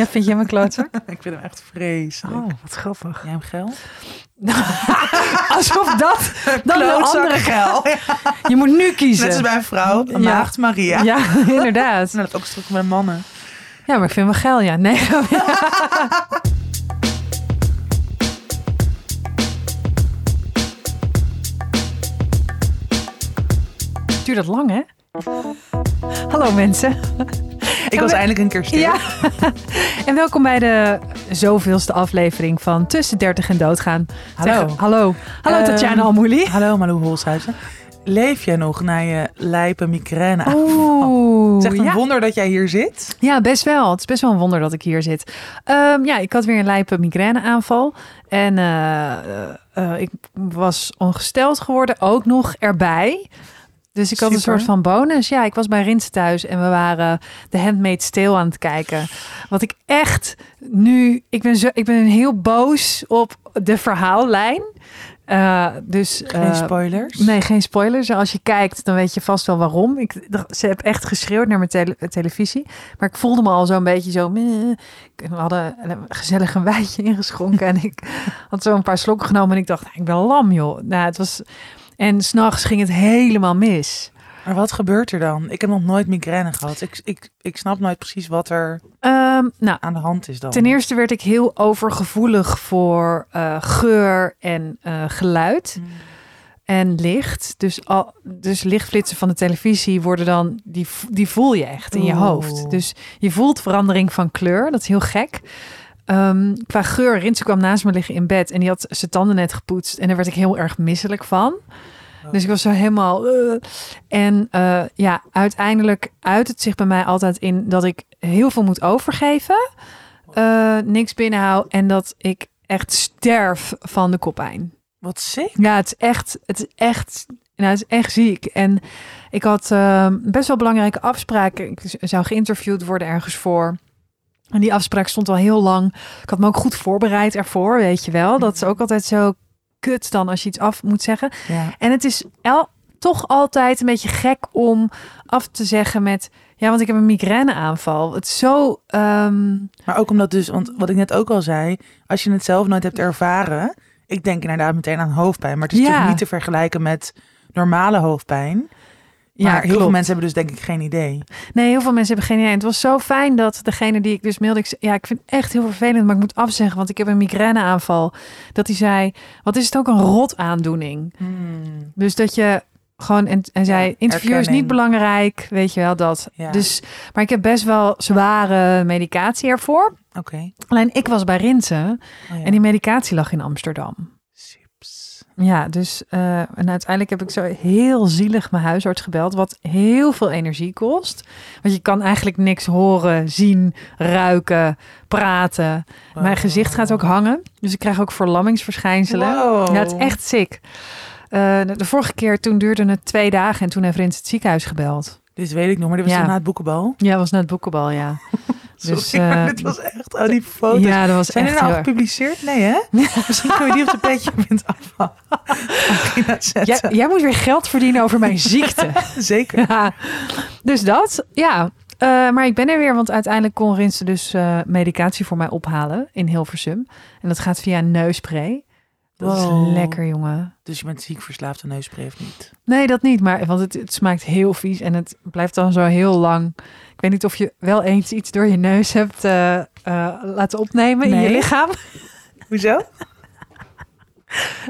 Ja, vind jij hem een klootzak? ik vind hem echt vreselijk. Oh, wat grappig. Jij hem geld? Alsof dat dan een andere geil. Je moet nu kiezen. Net als bij een vrouw, een Ja. maagd Maria. Ja, inderdaad. Nou, dat ook stuk met mannen. Ja, maar ik vind hem geil, ja. Nee. Duurt dat lang, hè? Hallo mensen. Ik was eindelijk een keer stil. Ja. en welkom bij de zoveelste aflevering van Tussen 30 en Doodgaan. Hallo. Zeg- hallo. Hallo Ehm, Tatjana Almouli. Hallo Malou Holshuizen. Leef jij nog na je lijpe migraine? Oeh. Het is echt een ja. wonder dat jij hier zit. Ja, best wel. Het is best wel een wonder dat ik hier zit. Ehm, ja, ik had weer een lijpe migraineaanval. En eh, eh, eh, ik was ongesteld geworden, ook nog erbij. Dus ik had een soort van bonus. Ja, ik was bij Rins thuis en we waren de Handmaid's Tale aan het kijken. Wat ik echt nu... Ik ben, zo, ik ben heel boos op de verhaallijn. Eh, dus, Geen eh, spoilers. Nee, geen spoilers. Als je kijkt, dan weet je vast wel waarom. Ik, ze heb echt geschreeuwd naar mijn tele- televisie. Maar ik voelde me al zo'n beetje zo... meh. We hadden een gezellig een wijntje ingeschonken. en ik had zo een paar slokken genomen. En ik dacht, nou, ik ben lam, joh. Nou, het was... En s'nachts ging het helemaal mis. Maar wat gebeurt er dan? Ik heb nog nooit migraine gehad. Ik, ik, ik snap nooit precies wat er Ehm, nou, aan de hand is dan. ten eerste werd ik heel overgevoelig voor eh, geur en eh, geluid. Mm. en licht. Dus, al, dus lichtflitsen van de televisie worden dan, die, die voel je echt in je Oeh. hoofd. Dus je voelt verandering van kleur. Dat is heel gek. Ehm, qua geur, Rinse kwam naast me liggen in bed en die had zijn tanden net gepoetst. En daar werd ik heel erg misselijk van. Oh. Dus ik was zo helemaal. eh. en eh, ja, uiteindelijk uit het zich bij mij altijd in dat ik heel veel moet overgeven. eh, niks binnenhoud en dat ik echt sterf van de koppijn. Wat sick. Ja, het is echt, het is echt, nou, het is echt ziek. En ik had ehm, best wel belangrijke afspraken. Ik zou geïnterviewd worden ergens voor. En die afspraak stond al heel lang. Ik had me ook goed voorbereid ervoor, weet je wel. Dat is ook altijd zo kut dan als je iets af moet zeggen. Ja. En het is el- toch altijd een beetje gek om af te zeggen met... Ja, want ik heb een migraineaanval. Het is zo... ehm, Maar ook omdat dus, want wat ik net ook al zei, als je het zelf nooit hebt ervaren, ik denk inderdaad meteen aan hoofdpijn, maar het is Ja. natuurlijk niet te vergelijken met normale hoofdpijn. Ja, maar heel veel mensen hebben dus denk ik geen idee. Nee, heel veel mensen hebben geen idee. En het was zo fijn dat degene die ik dus mailde, ik zei, ja, ik vind het echt heel vervelend, maar ik moet afzeggen, want ik heb een migraineaanval. Dat hij zei, wat is het ook een rot aandoening? Dus dat je gewoon, en, en zei, Ja, interview is niet belangrijk, weet je wel, dat. Ja. Dus, maar ik heb best wel zware medicatie ervoor. Oké. Alleen ik was bij Rinsen Oh ja. en die medicatie lag in Amsterdam. Ja, dus eh, en uiteindelijk heb ik zo heel zielig mijn huisarts gebeld, wat heel veel energie kost. Want je kan eigenlijk niks horen, zien, ruiken, praten. Mijn gezicht gaat ook hangen, dus ik krijg ook verlammingsverschijnselen. Wow. Ja, het is echt sick. Eh, de, de vorige keer toen duurde het twee dagen en toen heeft Rins het ziekenhuis gebeld. Dit weet ik nog, maar dit was Ja. na het boekenbal. Ja, was net boekenbal, ja. Sorry, Dus, maar eh, dit was echt, oh die foto's. Ja, dat was Zijn die echt nou heel erg- gepubliceerd? Nee hè? Misschien kunnen we die op de petje bent afvallen. zetten. Jij, jij moet weer geld verdienen over mijn ziekte. Zeker. Ja, dus dat, ja. Eh, maar ik ben er weer, want uiteindelijk kon Rinse dus eh, medicatie voor mij ophalen in Hilversum. En dat gaat via een neuspray. Dat Wow. is lekker, jongen. Dus je bent ziek verslaafd aan neuspray of niet? Nee, dat niet, maar want het, het smaakt heel vies en het blijft dan zo heel lang. Ik weet niet of je wel eens iets door je neus hebt eh, eh, laten opnemen in je lichaam. Hoezo?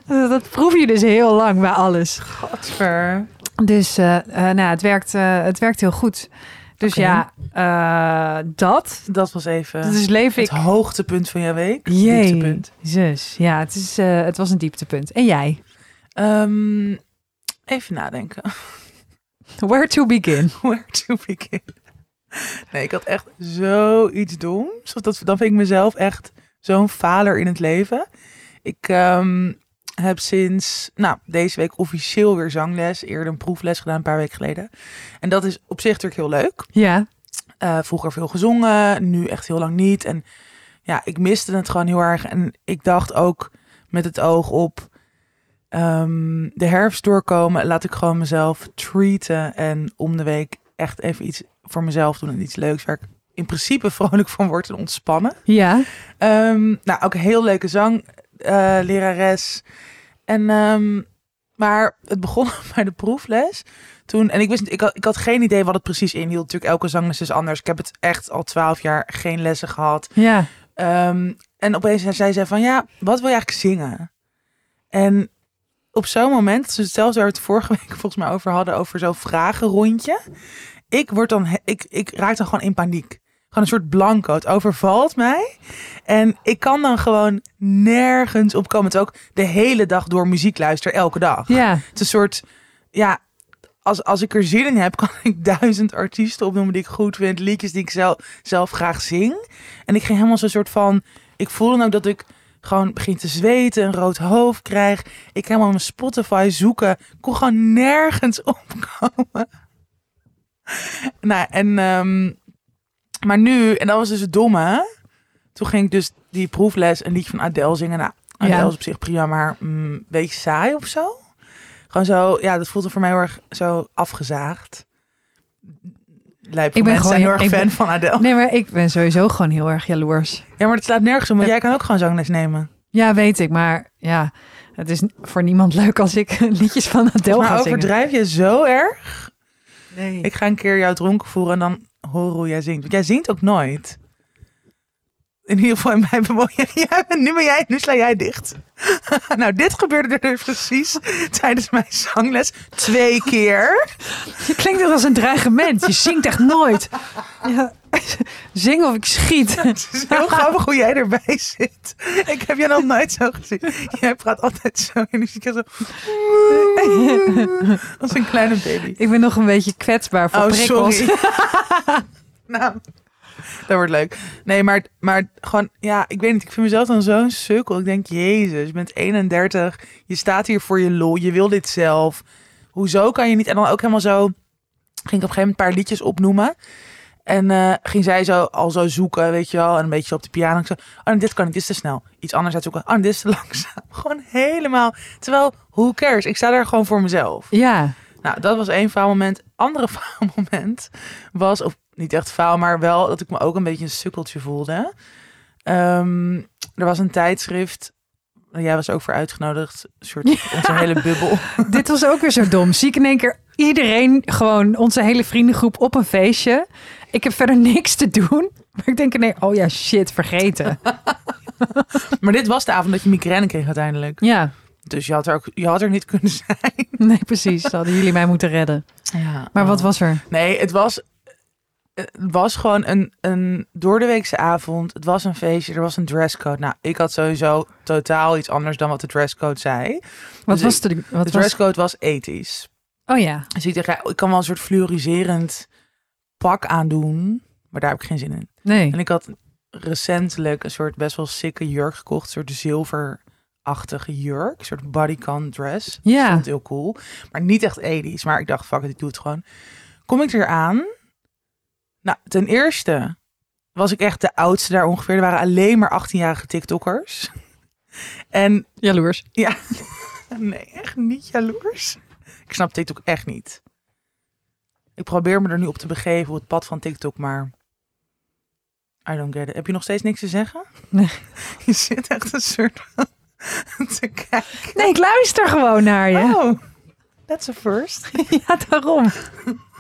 dat, dat proef je dus heel lang bij alles. Godver. Dus eh, nou, het, werkt, het werkt heel goed. Dus ja, eh, dat. Dat was even leef ik het hoogtepunt van jouw week. Jee. Dieptepunt. Zus, ja, het, is, eh, het was een dieptepunt. En jij? Ehm, even nadenken. Where to begin? Where to begin? Nee, ik had echt zoiets doms. Of dat, dan vind ik mezelf echt zo'n faler in het leven. Ik ehm, heb sinds nou, deze week officieel weer zangles. Eerder een proefles gedaan, een paar weken geleden. En dat is op zich natuurlijk heel leuk. Ja, Eh, vroeger veel gezongen, nu echt heel lang niet. En ja, ik miste het gewoon heel erg. En ik dacht ook met het oog op ehm, de herfst doorkomen, laat ik gewoon mezelf treaten. En om de week echt even iets voor mezelf doen en iets leuks waar ik in principe vrolijk van word en ontspannen. Ja. Ehm, nou, ook een heel leuke zanglerares. En, ehm, maar het begon bij de proefles. Toen, en ik wist, ik had, ik had geen idee wat het precies inhield. Natuurlijk, elke zangles is anders. Ik heb het echt al twaalf jaar geen lessen gehad. Ja. Ehm, en opeens zei zij van, ja, wat wil je eigenlijk zingen? En op zo'n moment, dus zelfs waar we het vorige week volgens mij over hadden, over zo'n vragenrondje. Ik word dan, ik, ik raak dan gewoon in paniek. Gewoon een soort blanco. Het overvalt mij. En ik kan dan gewoon nergens op komen. Het ook de hele dag door muziek luisteren, elke dag. Ja. Het is een soort, ja, als, als ik er zin in heb, kan ik duizend artiesten opnoemen die ik goed vind. Liedjes die ik zelf, zelf graag zing. En ik ging helemaal zo'n soort van, ik voelde dan ook dat ik gewoon begin te zweten, een rood hoofd krijg. Ik helemaal mijn Spotify zoeken. Ik kon gewoon nergens opkomen. nou, en, ehm, maar nu, en dat was dus het domme. Toen ging ik dus die proefles een liedje van Adele zingen. Nou, Adele Ja. is op zich prima, maar mm, een beetje saai of zo. Gewoon zo, ja, dat voelde voor mij heel erg zo afgezaagd. Lijp, Ik ben gewoon- heel erg fan ben- van Adele. Nee, maar ik ben sowieso gewoon heel erg jaloers. Ja, maar het slaat nergens om, want jij kan ook gewoon zangles nemen. Ja, weet ik. Maar ja, het is voor niemand leuk als ik liedjes van Adele maar ga zingen. overdrijf je zo erg? Nee. Ik ga een keer jou dronken voeren en dan horen hoe jij zingt. Want jij zingt ook nooit. In ieder geval in mijn. Ja, nu ben jij, nu sla jij dicht. nou, dit gebeurde er dus precies tijdens mijn zangles. Twee keer. Je klinkt echt als een dreigement. Je zingt echt nooit. Ja. Zing of ik schiet. Het is heel grappig hoe jij erbij zit. Ik heb je nog nooit zo gezien. Jij praat altijd zo in de zo. Als een kleine baby. Ik ben nog een beetje kwetsbaar voor Oh, prikkels. sorry. nou, dat wordt leuk. Nee, maar, maar gewoon, ja, ik weet niet. Ik vind mezelf dan zo'n sukkel. Ik denk, jezus, je bent 31. Je staat hier voor je lol. Je wil dit zelf. Hoezo kan je niet? En dan ook helemaal zo, ging ik op een gegeven moment een paar liedjes opnoemen. En eh, ging zij zo al zo zoeken, weet je wel. En een beetje op de piano. Ik zo, oh, dit kan niet, dit is te snel. Iets anders uitzoeken. Oh, dit is te langzaam. Gewoon helemaal. Terwijl, who cares? Ik sta daar gewoon voor mezelf. Ja. Nou, dat was één faalmoment. Andere faalmoment was, of niet echt faal, maar wel dat ik me ook een beetje een sukkeltje voelde. Ehm, er was een tijdschrift, jij was ook voor uitgenodigd, een soort onze hele bubbel. Dit was ook weer zo dom. Zie ik in één keer iedereen, gewoon onze hele vriendengroep op een feestje. Ik heb verder niks te doen. Maar ik denk, nee, oh ja, shit, vergeten. Maar dit was de avond dat je migraine kreeg uiteindelijk. Ja, Dus je had er, ook, je had er niet kunnen zijn. nee, precies. Hadden jullie mij moeten redden. Ja, Maar wat oh. was er? Nee, het was, het was gewoon een, een doordeweekse avond. Het was een feestje, er was een dresscode. Nou, ik had sowieso totaal iets anders dan wat de dresscode zei. Wat Dus was de... Wat De dresscode was ethisch. Oh ja. Dus ik dacht, ik kan wel een soort fluoriserend pak aandoen. Maar daar heb ik geen zin in. Nee. En ik had recentelijk een soort best wel sikke jurk gekocht. Een soort zilverachtige jurk. Een soort bodycon dress. Ja. vond het heel cool. Maar niet echt ethisch. Maar ik dacht, fuck it, ik doe het gewoon. Kom ik eraan. Nou, ten eerste was ik echt de oudste daar ongeveer. Er waren alleen maar 18-jarige TikTokkers. En Jaloers. ja, nee, echt niet jaloers. Ik snap TikTok echt niet. Ik probeer me er nu op te begeven op het pad van TikTok, maar I don't get it. Heb je nog steeds niks te zeggen? Nee. Je zit echt een soort te kijken. Nee, ik luister gewoon naar je. Oh, that's a first. Ja, daarom.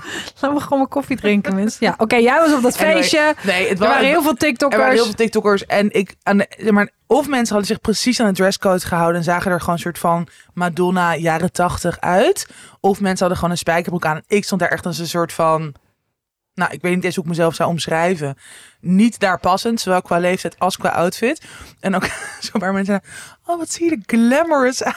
Laten we gewoon mijn koffie drinken, mensen. Ja, oké, jij was op dat Anyway, feestje. Nee, het Er waren heel veel Er TikTokkers. waren heel veel TikTokkers en ik, aan de, zeg maar, of mensen hadden zich precies aan de dresscode gehouden en zagen er gewoon een soort van Madonna jaren tachtig uit, of mensen hadden gewoon een spijkerbroek aan. En ik stond daar echt als een soort van, nou, ik weet niet eens hoe ik mezelf zou omschrijven, niet daar passend, zowel qua leeftijd als qua outfit. En ook zo paar mensen, oh, wat zie je er glamorous uit.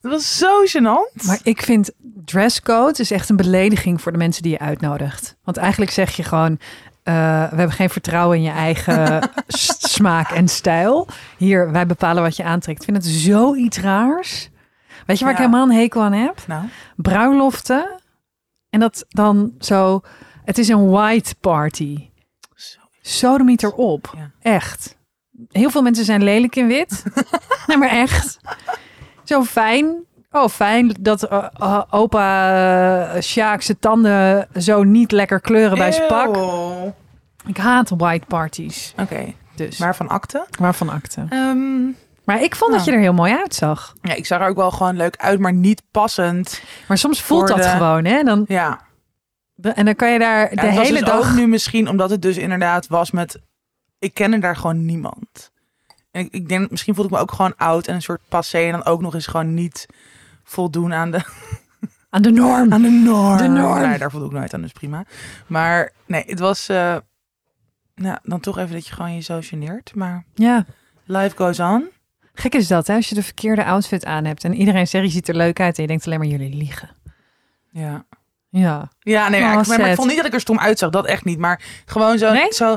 Het was zo gênant. Maar ik vind dresscode is echt een belediging voor de mensen die je uitnodigt. Want eigenlijk zeg je gewoon, eh, we hebben geen vertrouwen in je eigen smaak en stijl. Hier, wij bepalen wat je aantrekt. Ik vind het zoiets raars. Weet je waar Ja. ik helemaal een hekel aan heb? nou, Bruiloften. En dat dan zo, het is een white party. zo. Sodemiet erop. Ja. Echt. Heel veel mensen zijn lelijk in wit. nee, maar echt. Zo fijn. Oh, fijn dat eh, eh, opa uh, Sjaak zijn tanden zo niet lekker kleuren bij zijn pak. Ik haat white parties. Oké, Dus. maar van akte? Waarvan akte? Ehm, Maar ik vond dat Nou. je er heel mooi uitzag. ja, ik zag er ook wel gewoon leuk uit, maar niet passend. Maar soms voelt dat de- gewoon, hè? Dan, Ja, en dan kan je daar Ja, de hele dus dag... nu misschien omdat het dus inderdaad was met... Ik kende daar gewoon niemand. Ik, ik denk, misschien voelde ik me ook gewoon oud en een soort passé. En dan ook nog eens gewoon niet voldoen aan de, Aan de norm. aan de norm. De norm. Nee, daar voldoe ik nooit aan, dus prima. Maar nee, het was... eh, nou, dan toch even dat je gewoon je zo geneert. Maar Ja. life goes on. Gek is dat, hè? Als je de verkeerde outfit aan hebt en iedereen zegt je ziet er leuk uit en je denkt alleen maar jullie liegen. Ja. Ja. Ja, nee, Oh, ik, maar, maar ik vond niet dat ik er stom uitzag. Dat echt niet. Maar gewoon zo... Nee? zo...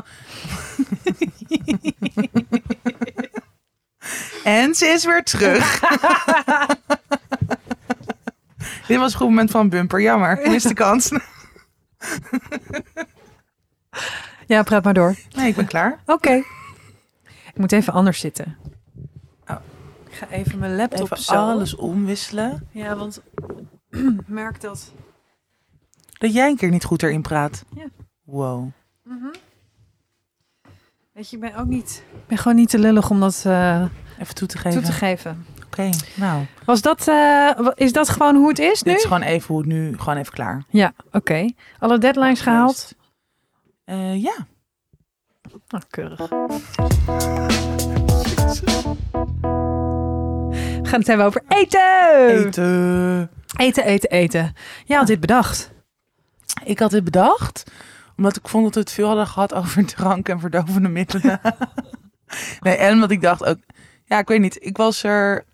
en ze is weer terug. Dit was een goed moment van bumper. Jammer. Miste de kans. Ja, praat maar door. Nee, ik ben klaar. Oké. Ik moet even anders zitten. Oh. Ik ga even mijn laptop Even zo. alles omwisselen. Ja, want merk dat. Dat jij een keer niet goed erin praat. Ja. Wow. Weet je, ik ben ook niet. Ik ben gewoon niet te lullig om dat eh, Even toe te geven. toe te geven. Oké, nou. Was dat, eh, is dat gewoon hoe het is nu? Dit is gewoon even hoe het nu... Gewoon even klaar. Ja, oké. Alle deadlines gehaald? Eh, ja. Nou, keurig. We gaan het hebben over eten. Eten. Eten, eten, eten. Jij had dit bedacht. Ik had dit bedacht, ik vond dat we het veel hadden gehad over drank en verdovende middelen. nee, en omdat ik dacht ook, ja, ik weet niet, ik was er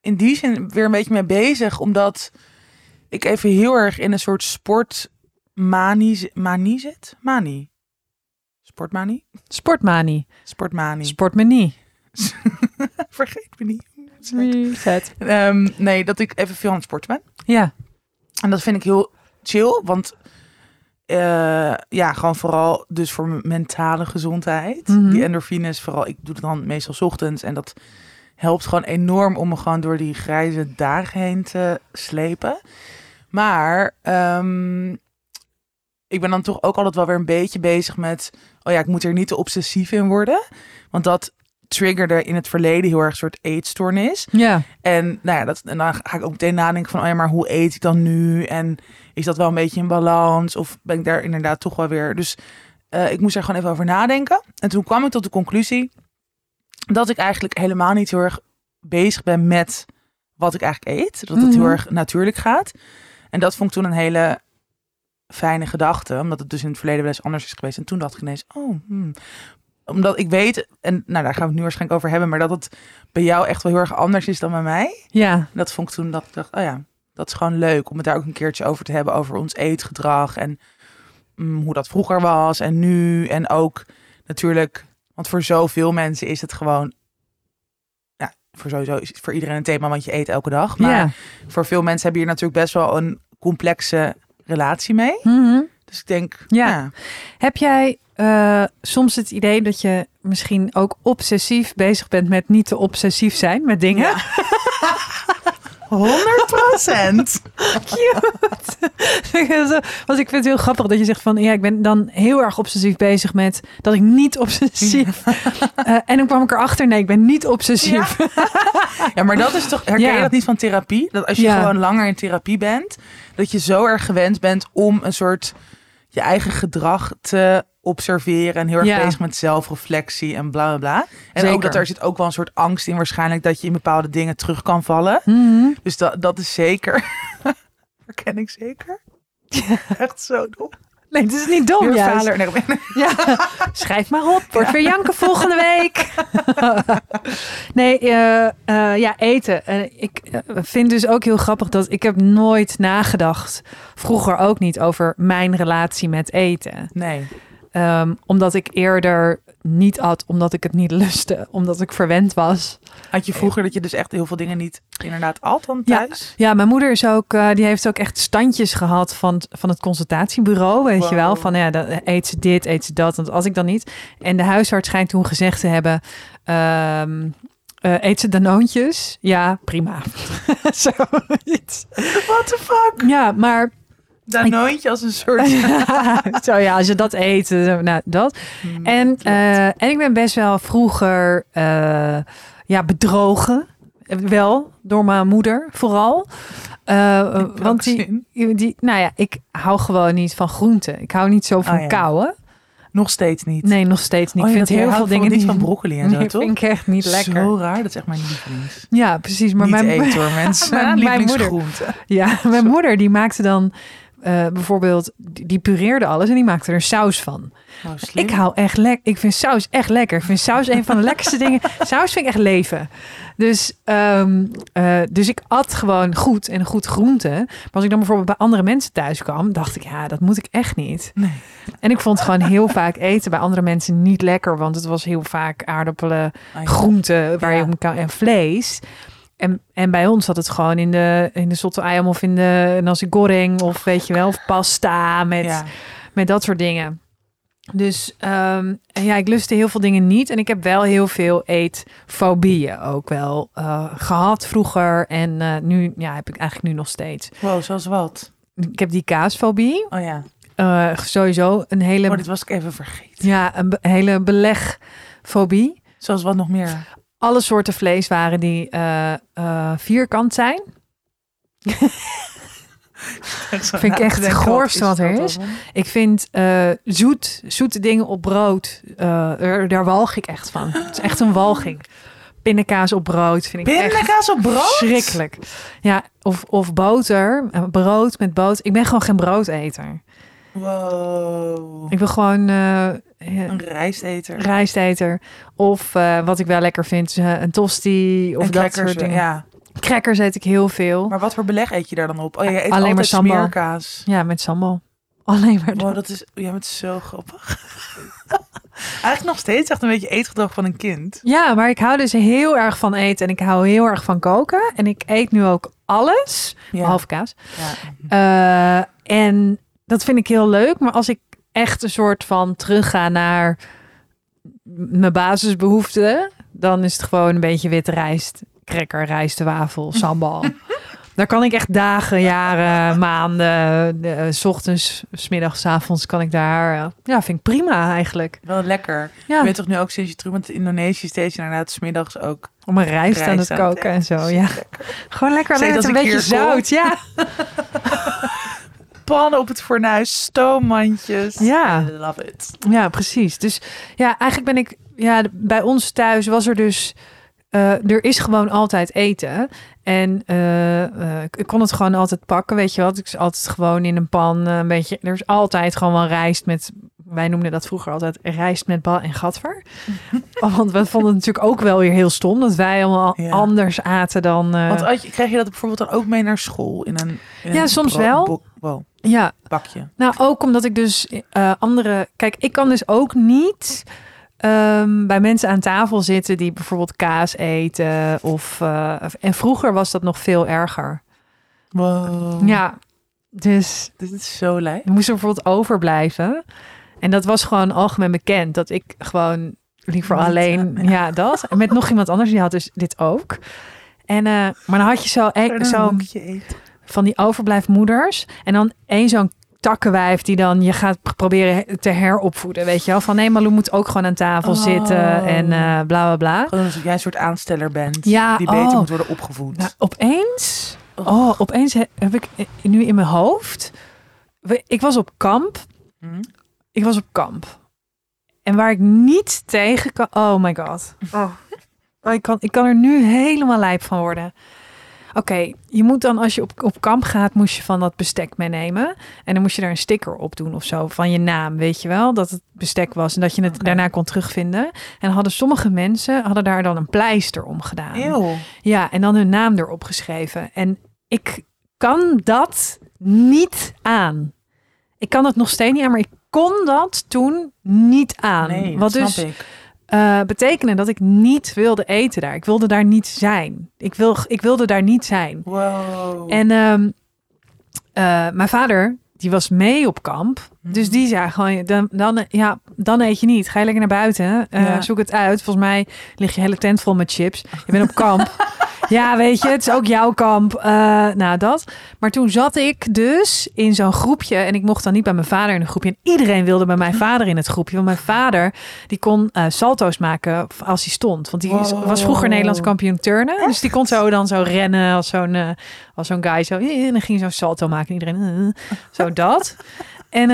in die zin weer een beetje mee bezig, omdat ik even heel erg in een soort sportmanie zi- manie zit. Manie. Sportmanie? Sportmanie. Sportmanie. Sportmanie. Vergeet me niet. Reset. Ehm, nee, dat ik even veel aan het sporten ben. Ja. En dat vind ik heel chill, want eh, ja, gewoon vooral dus voor mijn mentale gezondheid. Mhm. Die endorfines, vooral ik doe het dan meestal 's ochtends en dat helpt gewoon enorm om me gewoon door die grijze dagen heen te slepen. Maar ehm, ik ben dan toch ook altijd wel weer een beetje bezig met, oh ja, ik moet er niet te obsessief in worden, want dat triggerde in het verleden heel erg een soort eetstoornis. Ja. En, nou ja, dat, en dan ga ik ook meteen nadenken van, oh ja, maar hoe eet ik dan nu? En is dat wel een beetje in balans? Of ben ik daar inderdaad toch wel weer... Dus eh, ik moest er gewoon even over nadenken. En toen kwam ik tot de conclusie dat ik eigenlijk helemaal niet heel erg bezig ben met wat ik eigenlijk eet. Dat het Mhm. heel erg natuurlijk gaat. En dat vond ik toen een hele fijne gedachte. Omdat het dus in het verleden wel eens anders is geweest. En toen dacht ik ineens, oh, hmm. Omdat ik weet, en nou, daar gaan we het nu waarschijnlijk over hebben... maar dat het bij jou echt wel heel erg anders is dan bij mij. Ja. Dat vond ik toen dat ik dacht, oh ja, dat is gewoon leuk om het daar ook een keertje over te hebben. Over ons eetgedrag en mm, hoe dat vroeger was en nu. En ook natuurlijk, want voor zoveel mensen is het gewoon, ja, voor sowieso is het voor iedereen een thema, want je eet elke dag. Maar ja. voor veel mensen hebben hier natuurlijk best wel een complexe relatie mee. Mhm. Dus ik denk, Ja. ja, Heb jij eh, soms het idee dat je misschien ook obsessief bezig bent met niet te obsessief zijn met dingen? Ja. 100 procent. Cute. Want ik vind het heel grappig dat je zegt van ja, ik ben dan heel erg obsessief bezig met dat ik niet obsessief. Eh, en dan kwam ik erachter, nee, ik ben niet obsessief. Ja, maar dat is toch, herken Ja. je dat niet van therapie? Dat als je Ja. gewoon langer in therapie bent, dat je zo erg gewend bent om een soort je eigen gedrag te observeren en heel erg Ja. bezig met zelfreflectie en bla bla bla. En Zeker. ook dat er zit ook wel een soort angst in waarschijnlijk dat je in bepaalde dingen terug kan vallen. Mhm. Dus dat, dat is zeker. Herken ik zeker. Echt zo dom. Nee, het is niet dom, juist. vader. Nee, Ja, schrijf maar op. Wordt weer janken volgende week. nee, eh, eh, ja, eten. Eh, ik vind dus ook heel grappig dat ik heb nooit nagedacht, vroeger ook niet, over mijn relatie met eten. nee. Ehm, omdat ik eerder niet at, omdat ik het niet lustte, omdat ik verwend was. Had je vroeger dat je dus echt heel veel dingen niet inderdaad at dan thuis? Ja, mijn moeder is ook, eh, die heeft ook echt standjes gehad van, van het consultatiebureau, weet je wel. Van ja, dan eet ze dit, eet ze dat, want als ik dan niet. En de huisarts schijnt toen gezegd te hebben, ehm, Eh, eet ze danoontjes? Ja, prima. Zoiets. What the fuck? Ja, maar Danoontje als een soort... zo ja, als je dat eet, nou dat. Hmm, En, eh, en ik ben best wel vroeger eh, ja, bedrogen. Wel, door mijn moeder vooral. Eh, want die, die, nou ja, ik hou gewoon niet van groenten. Ik hou niet zo van Oh ja. kauwen. Nog steeds niet. Nee, nog steeds niet. Oh, ik vind heel veel dingen niet van broccoli en zo, toch? vind ik echt niet lekker. Zo raar, dat is echt mijn lievelings. Ja, precies. Maar niet mijn, eten hoor, mensen. Mijn- Mijn, moeder. Ja, mijn moeder die maakte dan eh, bijvoorbeeld, die, die pureerde alles en die maakte er saus van. Oh. Ik hou echt lekker. Ik vind saus echt lekker. Ik vind saus een van de lekkerste dingen. Saus vind ik echt leven. Dus, ehm, eh, dus ik at gewoon goed en goed groente. Maar als ik dan bijvoorbeeld bij andere mensen thuis kwam, dacht ik, ja, dat moet ik echt niet. Nee. En ik vond gewoon heel vaak eten bij andere mensen niet lekker, want het was heel vaak aardappelen, groenten waar je op kan en vlees. En, en bij ons zat het gewoon in de, in de zotte of in de nasi goreng of weet je wel, of pasta met, Ja. met dat soort dingen. Dus ehm, ja, ik lustte heel veel dingen niet. En ik heb wel heel veel eetfobieën ook wel eh, gehad vroeger. En eh, nu ja, heb ik eigenlijk nu nog steeds. Wow, zoals wat? Ik heb die kaasfobie. Oh ja. Eh, sowieso een hele, Oh, dit was ik even vergeten. ja, een be- hele belegfobie. Zoals wat nog meer? Alle soorten vleeswaren die eh, eh, vierkant zijn. Vind ik echt het goorste wat er is. Ik vind eh, zoet, zoete dingen op brood, er, daar walg ik echt van. Het is echt een walging. Pindakaas op brood vind ik echt Pindakaas op brood? schrikkelijk. Ja, of, of boter, brood met boter. Ik ben gewoon geen broodeter. Wow. Ik wil gewoon Een rijsteter. rijsteter. Of eh, wat ik wel lekker vind, eh, een tosti of en dat crackers, soort dingen. Ja. Crackers eet ik heel veel. Maar wat voor beleg eet je daar dan op? Oh, je eet Alleen maar sambal. smeerkaas. Ja, met sambal. Alleen maar Wow, dat. is, jij bent zo grappig. Eigenlijk nog steeds echt een beetje eetgedrag van een kind. Ja, maar ik hou dus heel erg van eten en ik hou heel erg van koken. En ik eet nu ook alles, Ja. behalve kaas. Ja. Eh, en dat vind ik heel leuk. Maar als ik echt een soort van terugga naar mijn basisbehoeften, dan is het gewoon een beetje witte rijst, cracker, rijst, wafel, sambal. Daar kan ik echt dagen, jaren, maanden, eh, s ochtends, s middags, s avonds kan ik daar. eh, ja, vind ik prima eigenlijk. Wel lekker. Ja, Je weet toch nu ook sinds je terug bent in Indonesië steeds inderdaad smiddags ook om een rijst, aan het koken en zo. Ja, Lekker. gewoon lekker alleen met dat een beetje zout. Ja, Pannen op het fornuis, stoommandjes. Ja. I love it. Ja, precies. Dus ja, eigenlijk ben ik, ja, bij ons thuis was er dus, eh, er is gewoon altijd eten. En eh, eh, ik kon het gewoon altijd pakken, weet je wat? Ik is altijd gewoon in een pan een beetje, er is altijd gewoon wel rijst met, wij noemden dat vroeger altijd rijst met bal en gatver. Want we vonden het natuurlijk ook wel weer heel stom dat wij allemaal Ja. anders aten dan, Want je, krijg je dat bijvoorbeeld dan ook mee naar school? In een, in Ja, een soms wel. wow, ja, bakje. Nou, ook omdat ik dus eh, andere. Kijk, ik kan dus ook niet ehm, bij mensen aan tafel zitten die bijvoorbeeld kaas eten. Of, eh, en vroeger was dat nog veel erger. Wow. Ja, dus Dit is zo lijp. we moesten bijvoorbeeld overblijven. En dat was gewoon algemeen bekend dat ik gewoon liever Niet, alleen. eh, Ja, dat. Met nog iemand anders, die had dus dit ook. En, maar dan had je zo, e- Een zo honkje eten. Van die overblijfmoeders. En dan één zo'n takkenwijf die dan je gaat proberen te heropvoeden. Weet je wel? Van nee, Malou moet ook gewoon aan tafel Oh. zitten en eh, bla bla bla. Gewoon alsof jij een soort aansteller bent. Ja, die beter oh. moet worden opgevoed. Nou, opeens, oh, opeens he- heb ik nu in mijn hoofd. Ik was op kamp. Hm? Ik was op kamp. En waar ik niet tegen kan. Oh my god. Oh. Oh, ik, kan, ik kan er nu helemaal lijp van worden. Oké, je moet dan als je op, op kamp gaat, moest je van dat bestek meenemen. En dan moest je daar een sticker op doen of zo van je naam, weet je wel, dat het bestek was en dat je het daarna kon terugvinden. En hadden sommige mensen hadden daar dan een pleister om gedaan. Eeuw. Ja, en dan hun naam erop geschreven. En ik kan dat niet aan. Ik kan het nog steeds niet aan, maar ik kon dat toen niet aan. Nee, Wat dus ik. Eh, betekende dat ik niet wilde eten daar. Ik wilde daar niet zijn. Ik, wil, ik wilde daar niet zijn. Wow. En ehm, eh, mijn vader die was mee op kamp. Dus die zei gewoon, dan, dan, ja, dan eet je niet. Ga je lekker naar buiten. eh, Ja. Zoek het uit. Volgens mij ligt je hele tent vol met chips. Je bent op kamp. ja, weet je, het is ook jouw kamp. Eh, nou, dat. Maar toen zat ik dus in zo'n groepje. En ik mocht dan niet bij mijn vader in een groepje. En iedereen wilde bij mijn vader in het groepje. Want mijn vader, die kon eh, salto's maken als hij stond. Want die Wow. was vroeger Nederlands kampioen turnen. Dus die kon zo dan zo rennen als zo'n eh, als zo'n guy. Zo, en dan ging zo'n salto maken. En iedereen, zo dat. En,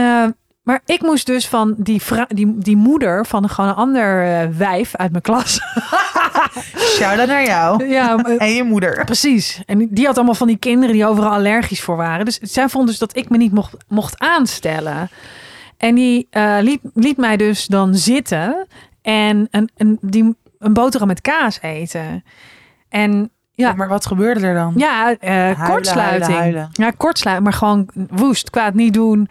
maar ik moest dus van die, die, die moeder van gewoon een ander eh, wijf uit mijn klas. Shout-out naar jou. ja, En je moeder. precies. En die had allemaal van die kinderen die overal allergisch voor waren. Dus zij vond dus dat ik me niet mocht, mocht aanstellen. En die eh, liet, liet mij dus dan zitten en een, een, die, een boterham met kaas eten. En ja, Maar wat gebeurde er dan? ja, eh, Huilen, kortsluiting. huilen, huilen. Ja, kortsluiting, maar gewoon woest, kwaad niet doen.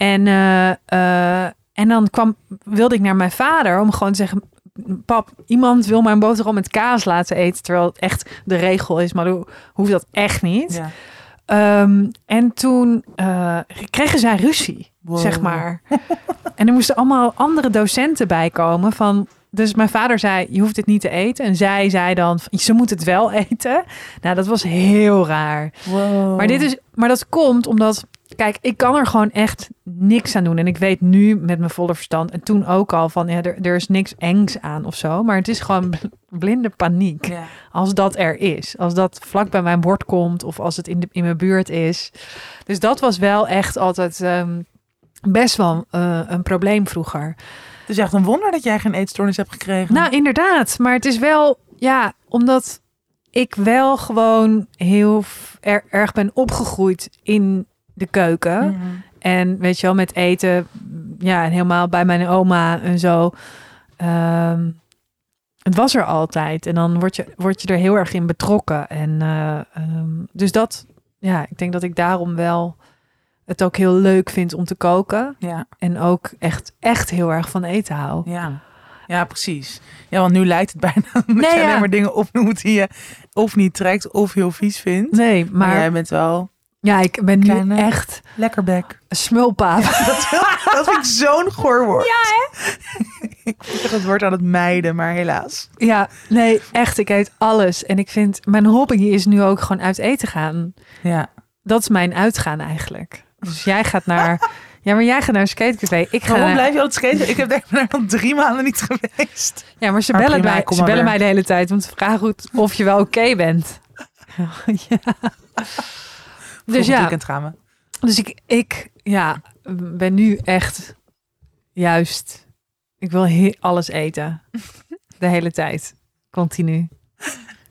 En, eh, eh, en dan kwam, wilde ik naar mijn vader om gewoon te zeggen... Pap, iemand wil mijn boterham met kaas laten eten... terwijl het echt de regel is, maar hoe hoeft dat echt niet. Ja. Ehm, en toen eh, kregen zij ruzie, Wow. zeg maar. en er moesten allemaal andere docenten bij komen van... Dus mijn vader zei, je hoeft het niet te eten. En zij zei dan, ze moet het wel eten. Nou, dat was heel raar. Wow. Maar, dit is, maar dat komt omdat, kijk, ik kan er gewoon echt niks aan doen. En ik weet nu met mijn volle verstand, en toen ook al, van ja, er, er is niks engs aan of zo. Maar het is gewoon bl- blinde paniek. Ja. Als dat er is. Als dat vlak bij mijn bord komt of als het in, de, in mijn buurt is. Dus dat was wel echt altijd ehm, best wel eh, een probleem vroeger. Het is echt een wonder dat jij geen eetstoornis hebt gekregen. Nou, inderdaad. Maar het is wel, ja, omdat ik wel gewoon heel er- erg ben opgegroeid in de keuken. Mhm. En weet je wel, met eten, ja, en helemaal bij mijn oma en zo. Ehm, het was er altijd. En dan word je, word je er heel erg in betrokken. En eh, ehm, dus dat, ja, ik denk dat ik daarom wel het ook heel leuk vind om te koken. Ja, En ook echt, echt heel erg van eten hou. ja. Ja, precies. Ja, want nu lijkt het bijna dat je ja. alleen maar dingen opnoemt die je of niet trekt of heel vies vindt. Nee, Maar, maar jij bent wel ja, ik ben nu echt lekker bek. een smulpaap. Dat, dat vind ik zo'n goor woord. Ja, hè? ik vind het woord aan het mijden, maar helaas. Ja, nee, echt. Ik eet alles. En ik vind, mijn hobby is nu ook gewoon uit eten gaan. Ja. Dat is mijn uitgaan eigenlijk. Dus jij gaat naar, ja, maar jij gaat naar een skatecafé. Ik ga Waarom naar, blijf je altijd skaten? Ik heb daar al drie maanden niet geweest. ja, maar ze Maar bellen, prima, mij, ze bellen mij de hele tijd om te vragen of je wel oké bent. ja. Dus ja, weekend gaan we. dus ik, ik ja, ben nu echt juist, ik wil alles eten. De hele tijd. Continu.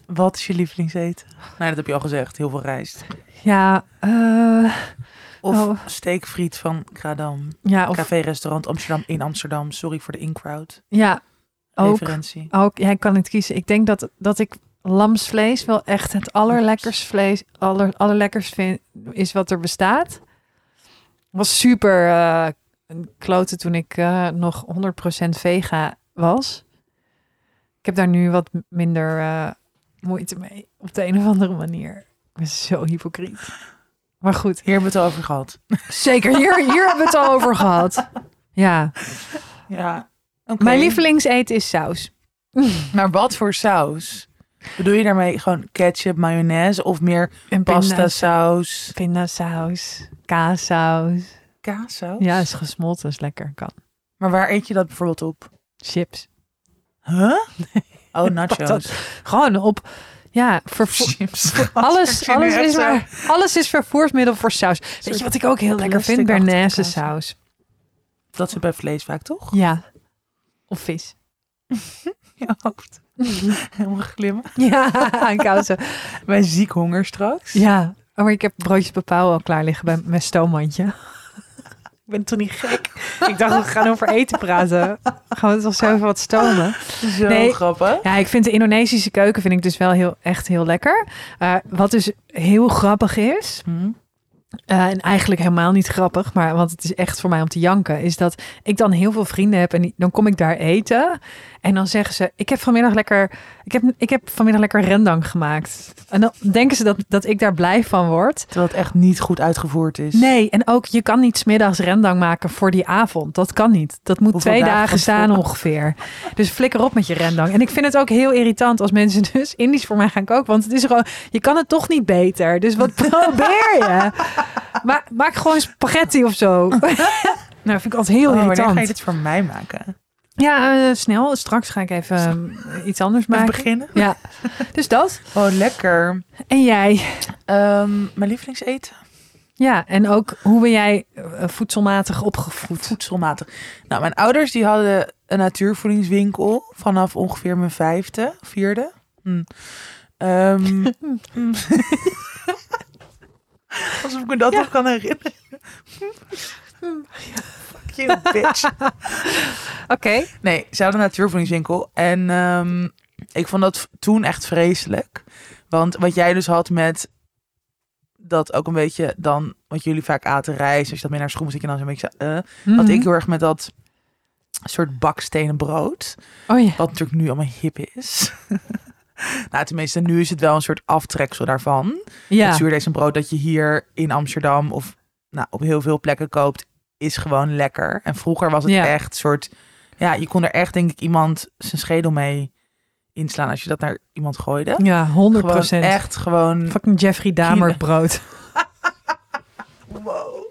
Wat is je lievelingseten? Nou, dat heb je al gezegd. Heel veel rijst. Ja, eh, Of Oh. steekfriet van Kradam. ja, of, Café-restaurant Amsterdam in Amsterdam. Sorry voor de in-crowd ja, ook. referentie. Ook, jij kan het kiezen. Ik denk dat, dat ik lamsvlees wel echt het allerlekkers vlees, aller, allerlekkers vind, is wat er bestaat. Was super eh een klote toen ik eh, nog 100% vega was. Ik heb daar nu wat minder eh, moeite mee, op de een of andere manier. Ik ben zo hypocriet. Maar goed, Hier hebben we het over gehad. zeker. Hier, hier hebben we het al over gehad. Ja, Ja. Oké. mijn lievelingseten is saus. Maar wat voor saus? Bedoel je daarmee gewoon ketchup, mayonaise of meer En pasta pinda's- saus? Pindasaus, kaassaus. Kaassaus? Ja, is gesmolten, is lekker. Kan. Maar waar eet je dat bijvoorbeeld op? Chips. Huh? Oh, nachos. Gewoon op, ja, Chips. alles, alles, is maar, alles is vervoersmiddel voor saus. Weet je wat ik ook heel lekker vind? Bernaise saus. Dat zit bij vlees vaak, toch? Ja. Of vis. Je hoofd. Helemaal glimmen. Ja, aan kousen. Bij ziek honger straks. Ja. Oh, maar ik heb broodjes bepaal al klaar liggen bij mijn stoommandje. Ik ben toch niet gek? Ik dacht, we gaan over eten praten. Gaan we toch zo even wat stomen? Zo Nee. grappig. Ja, ik vind de Indonesische keuken vind ik dus wel heel, echt heel lekker. Eh, wat dus heel grappig is, Hm? eh, en eigenlijk helemaal niet grappig, maar want het is echt voor mij om te janken, is dat ik dan heel veel vrienden heb en die- dan kom ik daar eten en dan zeggen ze: ik heb vanmiddag lekker, ik heb, ik heb vanmiddag lekker rendang gemaakt. En dan denken ze dat, dat ik daar blij van word. Terwijl het echt niet goed uitgevoerd is. Nee, en ook je kan niet smiddags rendang maken voor die avond. Dat kan niet. Dat moet Hoeveel twee dagen staan ongeveer. Dus flikker op met je rendang. En ik vind het ook heel irritant als mensen dus Indisch voor mij gaan koken. Want het is gewoon, je kan het toch niet beter. Dus wat probeer je? Ma maak gewoon spaghetti of zo. nou, vind ik altijd heel Oh, wanneer irritant. ga je dit voor mij maken? Ja, eh, snel. Straks ga ik even eh, iets anders Even maken. beginnen? Ja, dus dat. Oh, lekker. En jij? Ehm, mijn lievelingseten? Ja, en ook hoe ben jij eh, voedselmatig opgevoed? Voedselmatig. Nou, mijn ouders die hadden een natuurvoedingswinkel vanaf ongeveer mijn vijfde, vierde. Hm. Ehm, hm. Alsof ik me dat Ja. nog kan herinneren. Fuck you, bitch. Oké. Nee, ze hadden een natuurvoedingswinkel. En ehm, ik vond dat toen echt vreselijk. Want wat jij dus had met dat ook een beetje dan, wat jullie vaak aten, rijst. Als je dat mee naar school moest, zit je dan zo'n beetje zo, eh. Had Mhm. ik heel erg met dat soort bakstenen brood. Oh ja. Wat natuurlijk nu allemaal hip is. nou, tenminste, nu is het wel een soort aftreksel daarvan. Ja. Het zuurdesembrood dat je hier in Amsterdam of nou, op heel veel plekken koopt, is gewoon lekker. En vroeger was het Ja. echt soort... Ja, je kon er echt, denk ik, iemand zijn schedel mee inslaan als je dat naar iemand gooide. Ja, 100 Gewoon procent. echt gewoon... Fucking Jeffrey Dahmer brood. Wow.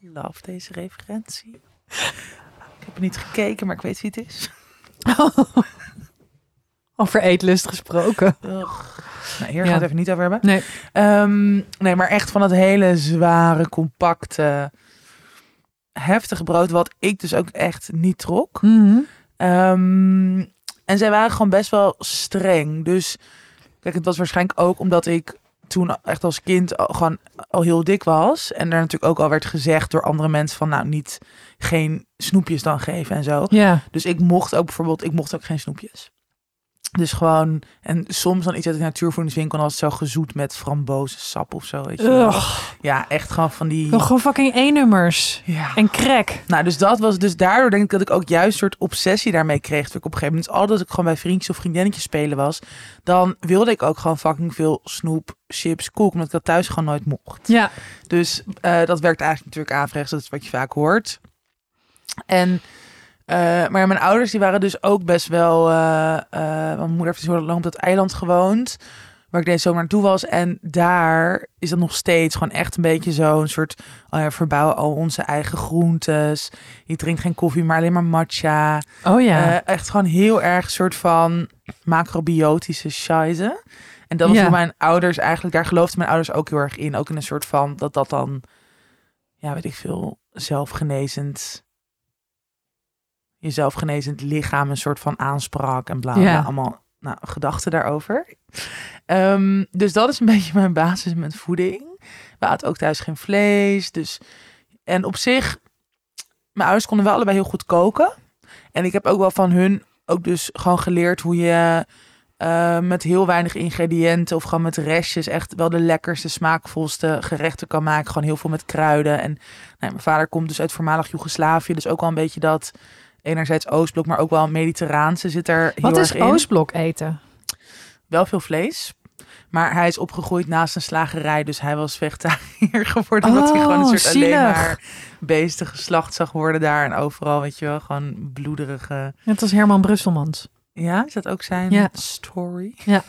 Love deze referentie. Ik heb er niet gekeken, maar ik weet wie het is. Over eetlust gesproken. Ugh. Nou, hier gaan we Ja. het even niet over hebben. Nee. Ehm, nee, maar echt van dat hele zware, compacte, heftige brood, wat ik dus ook echt niet trok. Mhm. Ehm, en zij waren gewoon best wel streng. Dus kijk, het was waarschijnlijk ook omdat ik toen echt als kind al, gewoon al heel dik was. En er natuurlijk ook al werd gezegd door andere mensen van nou niet geen snoepjes dan geven en zo. Ja. Dus ik mocht ook bijvoorbeeld, ik mocht ook geen snoepjes. Dus gewoon, en soms dan iets uit de natuurvoedingswinkel, het zo gezoet met frambozensap of zo. Weet je wel. Ja, echt gewoon van die. Nog gewoon fucking E-nummers. Ja. En crack. Nou, dus dat was dus daardoor denk ik dat ik ook juist een soort obsessie daarmee kreeg. Dat ik op een gegeven moment, altijd als ik gewoon bij vriendjes of vriendinnetjes spelen was, dan wilde ik ook gewoon fucking veel snoep, chips, koek, omdat ik dat thuis gewoon nooit mocht. Ja. Dus eh, dat werkt eigenlijk natuurlijk averechts. Dat is wat je vaak hoort. En, eh, maar mijn ouders die waren dus ook best wel... eh, eh, mijn moeder heeft dus heel lang op dat eiland gewoond. Waar ik deze zomer naartoe was. En daar is dat nog steeds gewoon echt een beetje zo'n soort... Oh verbouwen al onze eigen groentes. Je drinkt geen koffie, maar alleen maar matcha. Oh ja. Echt gewoon heel erg soort van macrobiotische scheisse. En dat was Ja. voor mijn ouders eigenlijk, daar geloofden mijn ouders ook heel erg in. Ook in een soort van, dat dat dan, ja weet ik veel, zelfgenezend, je zelfgenezend lichaam een soort van aansprak en bla bla. Ja. Allemaal nou, gedachten daarover. Ehm, dus dat is een beetje mijn basis met voeding. We aten ook thuis geen vlees. Dus, en op zich, mijn ouders konden wel allebei heel goed koken. En ik heb ook wel van hun ook dus gewoon geleerd hoe je eh, met heel weinig ingrediënten of gewoon met restjes echt wel de lekkerste, smaakvolste gerechten kan maken. Gewoon heel veel met kruiden. En nou, mijn vader komt dus uit voormalig Joegoslavië, dus ook wel een beetje dat enerzijds Oostblok, maar ook wel Mediterraanse zit er heel Wat is erg in. Oostblok eten? Wel veel vlees. Maar hij is opgegroeid naast een slagerij, dus hij was vegetariër geworden. omdat hij gewoon een Oh, soort alleen maar beesten geslacht zag worden daar. En overal, weet je wel, gewoon bloederige... Net als Herman Brusselmans. Ja, is dat ook zijn Ja. story? Ja.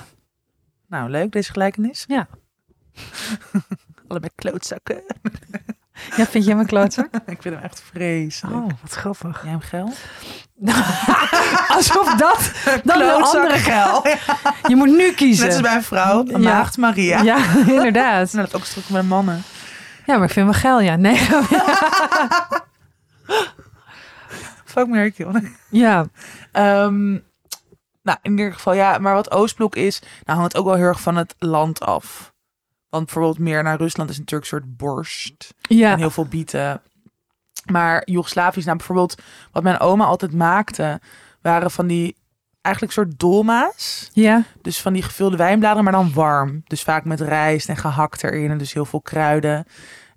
Nou, leuk deze gelijkenis. Ja. Allebei klootzakken. Ja, vind jij mijn klootzak? Ik vind hem echt vreselijk. Oh, wat grappig. Jij hem geil? Alsof dat dan de andere geil. Je moet nu kiezen. Net als bij een vrouw, Ja. maagd Maria. Ja, inderdaad. Nou, dat is ook stuk met mannen. Ja, maar ik vind wel geil, ja. Nee. Fuck Mary. Ja, Ehm, nou, in ieder geval, ja. Maar wat Oostblok is, nou hangt het ook wel heel erg van het land af. Want bijvoorbeeld meer naar Rusland is natuurlijk een soort borst. ja. En heel veel bieten. Maar Joegoslavisch, nou bijvoorbeeld, wat mijn oma altijd maakte, waren van die eigenlijk soort dolma's. Ja. Dus van die gevulde wijnbladeren, maar dan warm. Dus vaak met rijst en gehakt erin. En dus heel veel kruiden.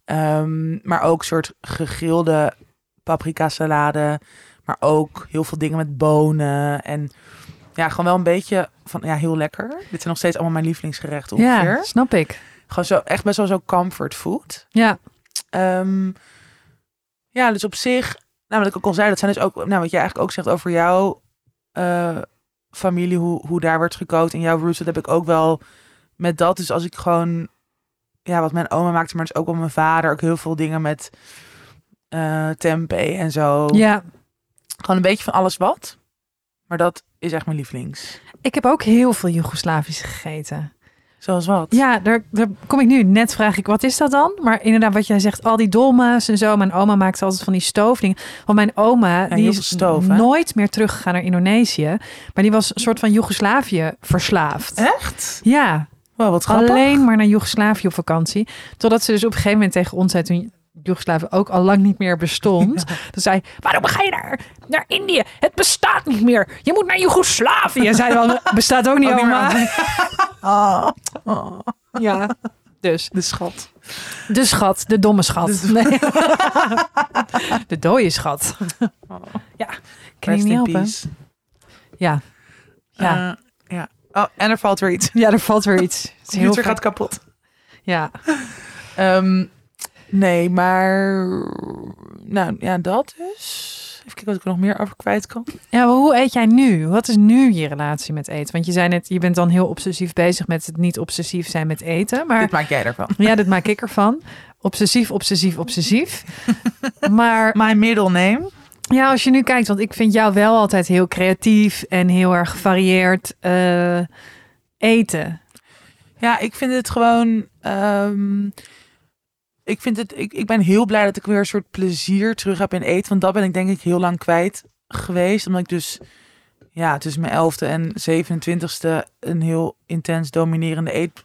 Ehm, maar ook soort gegrilde paprika salade. Maar ook heel veel dingen met bonen. En ja, gewoon wel een beetje van, ja, heel lekker. Dit zijn nog steeds allemaal mijn lievelingsgerechten ongeveer. ja, snap ik. Gewoon zo, echt best wel zo comfort food. Ja. Ehm, ja, dus op zich, nou wat ik ook al zei, dat zijn dus ook, nou wat jij eigenlijk ook zegt over jouw eh, familie, hoe, hoe daar wordt gekookt in jouw roots, dat heb ik ook wel met dat. Dus als ik gewoon, ja, wat mijn oma maakte, maar dus ook wel mijn vader, ook heel veel dingen met eh tempeh en zo. Ja. Gewoon een beetje van alles wat. Maar dat is echt mijn lievelings. Ik heb ook heel veel Joegoslavisch gegeten. Zoals wat? Ja, daar, daar kom ik nu. Net vraag ik, wat is dat dan? Maar inderdaad, wat jij zegt, al die dolma's en zo. Mijn oma maakt altijd van die stoofdingen. Want mijn oma, die is stoof, nooit meer teruggegaan naar Indonesië. Maar die was een soort van Joegoslavië verslaafd. Echt? Ja, Wow, wat grappig. alleen maar naar Joegoslavië op vakantie. Totdat ze dus op een gegeven moment tegen ons zei, toen Joegoslavië ook al lang niet meer bestond. Toen zei, waarom ga je naar, naar Indië? Het bestaat niet meer. Je moet naar Joegoslavië. Zei wel, bestaat ook niet, oma. Ah. Oh, Ja, dus. de schat. De schat, de domme schat. De- Nee. de dode schat. Ja, kan je Rest niet in helpen. peace. Ja. Ja. Eh, ja. Oh, en er valt weer iets. ja, er valt weer iets. Het De computer gaat kapot. Ja. Ehm, nee, maar... Nou, ja, dat dus. Even kijken wat ik er nog meer over kwijt kan. ja, maar hoe eet jij nu? Wat is nu je relatie met eten? Want je zei net, je bent dan heel obsessief bezig met het niet obsessief zijn met eten. Maar Dit maak jij ervan. ja, dat maak ik ervan. Obsessief, obsessief, obsessief. maar My middle name. Ja, als je nu kijkt, want ik vind jou wel altijd heel creatief en heel erg gevarieerd eh, eten. Ja, ik vind het gewoon... ehm, ik, vind het, ik, ik ben heel blij dat ik weer een soort plezier terug heb in eten. Want dat ben ik denk ik heel lang kwijt geweest. Omdat ik dus ja, tussen mijn 11e en 27e een heel intens dominerende eet,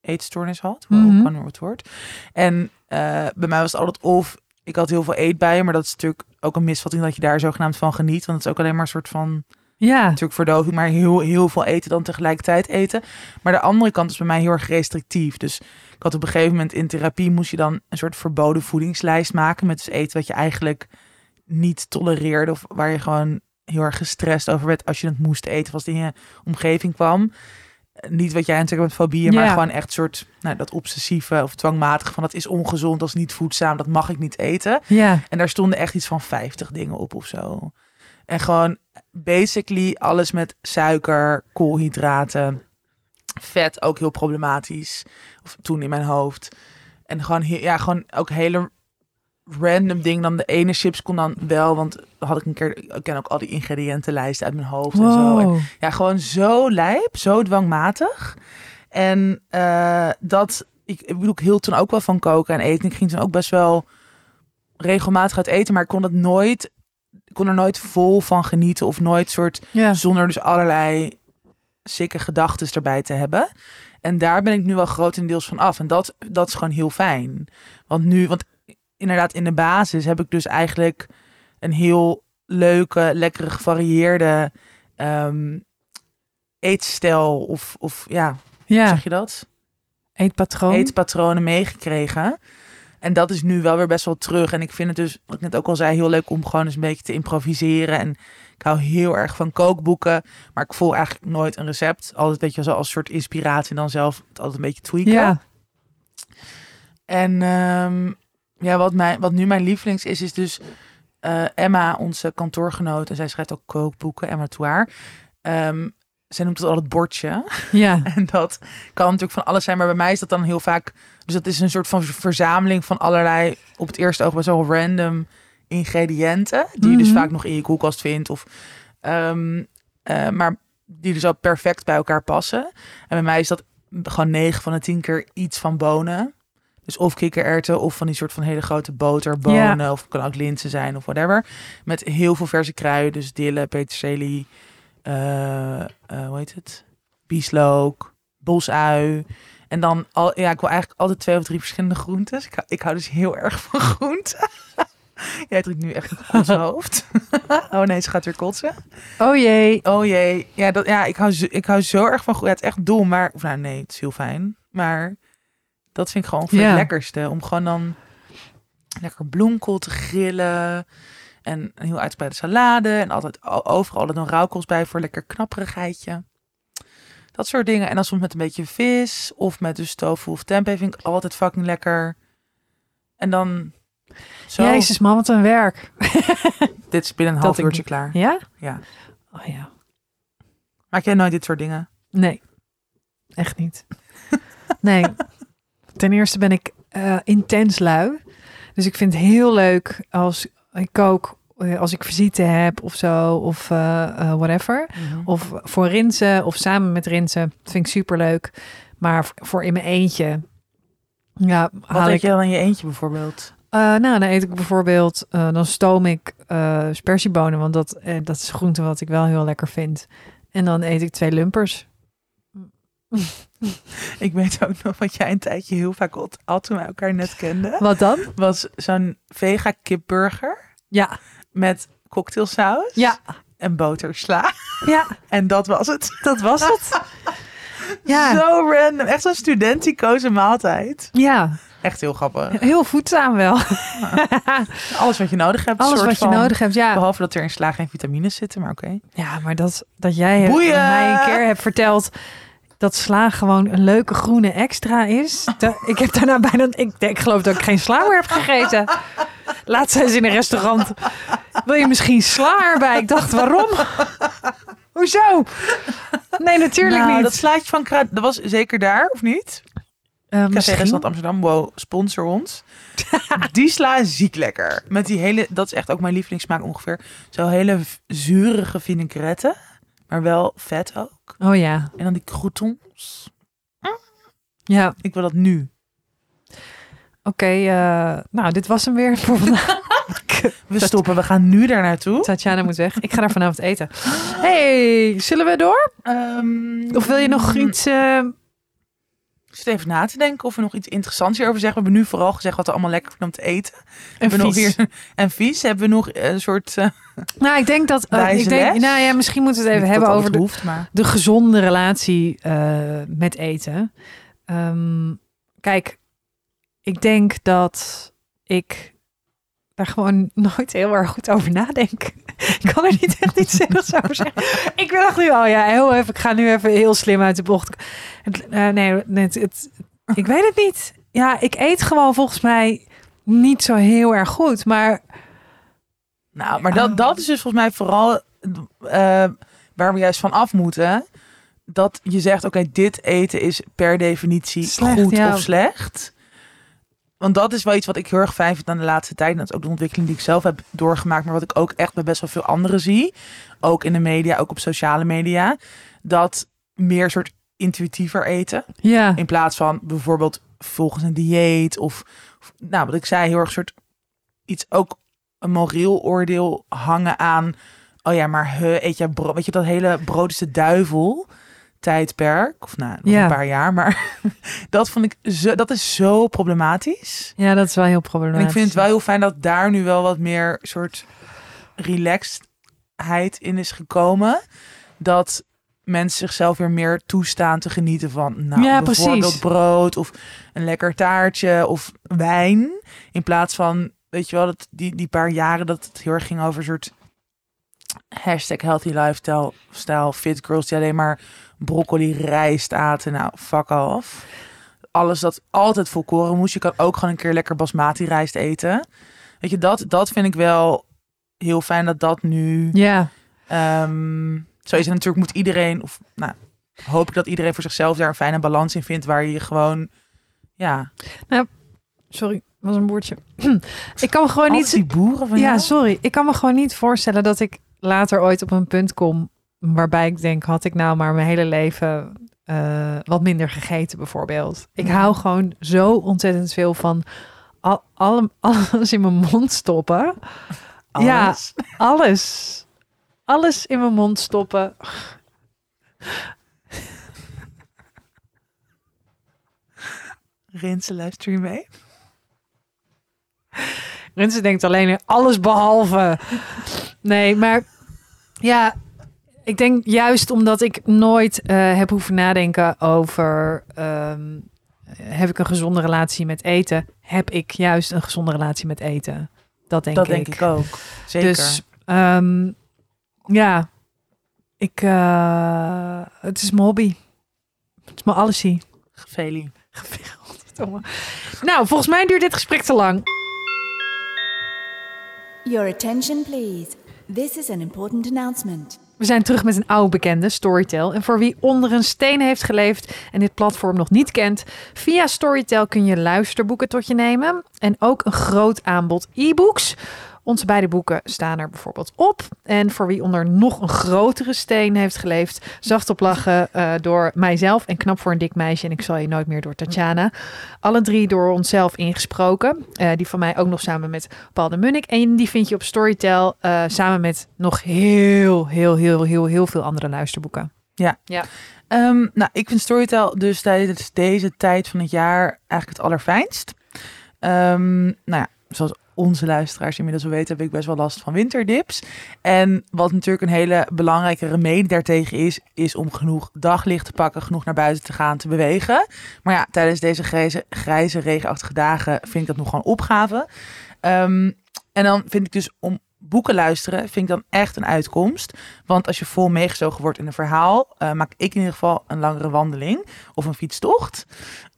eetstoornis had. Kan niet meer het woord. En eh, bij mij was het altijd of ik had heel veel eetbuien. Maar dat is natuurlijk ook een misvatting dat je daar zogenaamd van geniet. Want het is ook alleen maar een soort van Ja, natuurlijk verdoving, maar heel, heel veel eten dan tegelijkertijd eten. Maar de andere kant is bij mij heel erg restrictief. Dus ik had op een gegeven moment in therapie moest je dan een soort verboden voedingslijst maken met dus eten wat je eigenlijk niet tolereerde of waar je gewoon heel erg gestrest over werd als je het moest eten als het in je omgeving kwam. Niet wat jij natuurlijk met fobieën, maar gewoon echt soort nou, dat obsessieve of dwangmatige van dat is ongezond, dat is niet voedzaam, dat mag ik niet eten. ja, En daar stonden echt iets van 50 dingen op of zo. En gewoon basically alles met suiker, koolhydraten, vet ook heel problematisch. Of toen in mijn hoofd. En gewoon, ja, gewoon ook hele random dingen. Dan de ene chips kon dan wel, want had ik een keer, ik ken ook al die ingrediëntenlijsten uit mijn hoofd en zo. En ja, gewoon zo lijp, zo dwangmatig. En eh, dat, ik, ik bedoel, ik hield toen ook wel van koken en eten. Ik ging toen ook best wel regelmatig uit eten, maar ik kon het nooit, kon er nooit vol van genieten of nooit soort Ja, zonder dus allerlei sikke gedachten erbij te hebben. En daar ben ik nu wel grotendeels van af. En dat, dat is gewoon heel fijn. Want nu, want inderdaad, in de basis heb ik dus eigenlijk een heel leuke, lekkere, gevarieerde ehm, eetstijl. Of, of ja, ja. zeg je dat? eetpatroon. eetpatronen meegekregen. En dat is nu wel weer best wel terug. En ik vind het dus, wat ik net ook al zei, heel leuk om gewoon eens een beetje te improviseren. En ik hou heel erg van kookboeken. Maar ik volg eigenlijk nooit een recept. Altijd weet je wel, zo als soort inspiratie en dan zelf het altijd een beetje tweaken. ja, En ehm, ja, wat, mijn, wat nu mijn lievelings is, is dus eh, Emma, onze kantoorgenoot. En zij schrijft ook kookboeken, Emma Touaar. Ehm zij noemt het al het bordje. ja, En dat kan natuurlijk van alles zijn, maar bij mij is dat dan heel vaak. Dus dat is een soort van verzameling van allerlei, op het eerste oog best wel random ingrediënten. Die je dus Mhm. vaak nog in je koelkast vindt. Of, ehm, eh, maar die dus al perfect bij elkaar passen. En bij mij is dat gewoon 9 van de 10 keer iets van bonen. Dus of kikkererwten of van die soort van hele grote boterbonen. Of kan ook linzen zijn of whatever. Met heel veel verse kruiden. Dus dille, peterselie, eh, eh, hoe heet het? Bieslook, bosui. En dan, al, ja, ik wil eigenlijk altijd twee of drie verschillende groentes. Ik, hou- ik hou dus heel erg van groenten. Jij drinkt nu echt op zijn hoofd. oh nee, ze gaat weer kotsen. Oh jee. Oh jee. Ja, dat, ja ik, hou zo, ik hou zo erg van... Ja, het is echt dom, maar... Of nou, nee, het is heel fijn. Maar dat vind ik gewoon voor Ja. het lekkerste. Om gewoon dan lekker bloemkool te grillen. En een heel uitgebreide salade. En altijd overal dan rauwkols bij voor lekker knapperigheidje. Dat soort dingen. En dan soms met een beetje vis. Of met dus tofu of tempeh vind ik altijd fucking lekker. En dan... Zo, Jezus man, wat een werk. dit is binnen een Dat half ik- uurtje klaar. Ja? Ja. Oh ja. Maak jij nooit dit soort dingen? Nee, echt niet. Nee. Ten eerste ben ik eh, intens lui. Dus ik vind het heel leuk als ik kook, als ik visite heb of zo, of eh, eh, whatever. Of voor Rinsen of samen met Rinsen. Dat vind ik super leuk. Maar voor in mijn eentje. Ja, Wat haal eet ik. je dan in je eentje bijvoorbeeld? Eh, nou, dan eet ik bijvoorbeeld, eh, dan stoom ik eh spersiebonen, want dat, eh, dat is groente wat ik wel heel lekker vind. En dan eet ik twee lumpers. Ik weet ook nog wat jij een tijdje heel vaak at, toen we elkaar net kenden. Wat dan? Was zo'n vega kipburger Ja, met cocktailsaus ja, en botersla. ja, En dat was het. dat was het. Ja, Zo random. Echt zo'n studenticoze maaltijd. ja, Echt heel grappig. heel voedzaam wel. Alles wat je nodig hebt. Alles soort wat je van. nodig hebt, ja. Behalve dat er in sla geen vitamines zitten, maar oké. Ja, maar dat, dat jij Boeien! mij een keer hebt verteld dat sla gewoon een leuke groene extra is. Ik heb daarna bijna, ik, ik geloof dat ik geen sla meer heb gegeten. Laatst zijn ze in een restaurant. Wil je misschien sla erbij? Ik dacht, waarom? Hoezo? Nee, natuurlijk Nou, niet. dat slaatje van kruid, dat was zeker daar, of niet? Café misschien. Restaurant Amsterdam, wow, sponsor ons. die sla is ziek lekker. Met die hele, dat is echt ook mijn lievelingssmaak ongeveer. Zo hele zurige vinaigrette, maar wel vet ook. Oh ja, En dan die croutons. ja. Ik wil dat nu. Oké, eh, nou, dit was hem weer voor vandaag. We stoppen, we gaan nu daar naartoe. Tatjana moet weg. Ik ga daar vanavond eten. Hey, zullen we door? Ehm, Of wil je nog iets... eh, zit even na te denken of we nog iets interessants hierover zeggen. We hebben nu vooral gezegd wat we allemaal lekker vinden om te eten. een Hebben nog vies? hier, en vies hebben we nog een soort... eh Nou, ik denk dat. eh, Wijze ik denk, nou ja, misschien moeten we het even hebben over de, maar... de gezonde relatie eh, met eten. Ehm, kijk, ik denk dat ik daar gewoon nooit heel erg goed over nadenk. ik kan er niet echt iets zinnigs over zeggen. Ik dacht nu al, ja, heel even, ik ga nu even heel slim uit de bocht. Eh, nee, het, het, ik weet het niet. Ja, ik eet gewoon volgens mij niet zo heel erg goed, maar Nou, maar dat, dat is dus volgens mij vooral eh, waar we juist van af moeten. Dat je zegt, oké, dit eten is per definitie Slecht, goed ja. of slecht. Want dat is wel iets wat ik heel erg fijn vind aan de laatste tijd. Dat is ook de ontwikkeling die ik zelf heb doorgemaakt. Maar wat ik ook echt bij best wel veel anderen zie. Ook in de media, ook op sociale media. Dat meer soort intuïtiever eten. ja. In plaats van bijvoorbeeld volgens een dieet of, nou wat ik zei, heel erg soort iets ook een moreel oordeel hangen aan. Oh ja, maar he, eet jij brood? Weet je dat hele brood is de duivel tijdperk of nou Ja. een paar jaar, maar dat vond ik zo, dat is zo problematisch. ja, dat is wel heel problematisch. En ik vind het wel heel fijn dat daar nu wel wat meer soort relaxedheid in is gekomen. Dat mensen zichzelf weer meer toestaan te genieten van nou, Ja, bijvoorbeeld precies. brood of een lekker taartje of wijn. In plaats van, weet je wel, dat die, die paar jaren dat het heel erg ging over een soort hashtag healthy lifestyle, style, fit girls die alleen maar broccoli rijst aten. Nou, fuck off. Alles dat altijd volkoren moest. Je kan ook gewoon een keer lekker basmati rijst eten. Weet je, dat, dat vind ik wel heel fijn dat dat nu Ja, Ehm zo is het natuurlijk, moet iedereen, of nou, hoop ik dat iedereen voor zichzelf daar een fijne balans in vindt, waar je gewoon, ja, sorry, was een woordje. ik kan me gewoon niet niet. die boeren van Ja, jou. sorry. Ik kan me gewoon niet voorstellen dat ik later ooit op een punt kom waarbij ik denk, had ik nou maar mijn hele leven eh, wat minder gegeten, bijvoorbeeld. Ik Ja. hou gewoon zo ontzettend veel van al, alle- alles in mijn mond stoppen. Ja. Alles. Alles. Alles in mijn mond stoppen. Rinse, luister je mee? Mensen denkt alleen alles behalve. Nee, maar ja, ik denk juist omdat ik nooit eh, heb hoeven nadenken over... ehm, heb ik een gezonde relatie met eten? Heb ik juist een gezonde relatie met eten? Dat denk dat ik. denk ik ook. Zeker. Dus ehm, ja, ik, eh, het is mijn hobby. Het is mijn allesie. Gefelie. Godverdomme. Nou, volgens mij duurt dit gesprek te lang. Your attention, please. This is an important announcement. We zijn terug met een oude bekende, Storytel. En voor wie onder een steen heeft geleefd en dit platform nog niet kent, via Storytel kun je luisterboeken tot je nemen. En ook een groot aanbod e-books. Onze beide boeken staan er bijvoorbeeld op. En voor wie onder nog een grotere steen heeft geleefd, zacht op lachen eh, door mijzelf en knap voor een dik meisje. En ik zal je nooit meer door Tatjana. Alle drie door onszelf ingesproken. Eh, die van mij ook nog samen met Paul de Munnik. En die vind je op Storytel eh, samen met nog heel, heel, heel, heel, heel veel andere luisterboeken. Ehm, nou, ik vind Storytel dus tijdens deze tijd van het jaar eigenlijk het allerfijnst. Ehm, nou ja, zoals onze luisteraars inmiddels wel weten, heb ik best wel last van winterdips. En wat natuurlijk een hele belangrijke remedie daartegen is, is om genoeg daglicht te pakken, genoeg naar buiten te gaan, te bewegen. Maar ja, tijdens deze grijze, regenachtige dagen vind ik dat nog gewoon opgave. Ehm, en dan vind ik dus om boeken luisteren, vind ik dan echt een uitkomst. Want als je vol meegezogen wordt in een verhaal, eh, maak ik in ieder geval een langere wandeling of een fietstocht.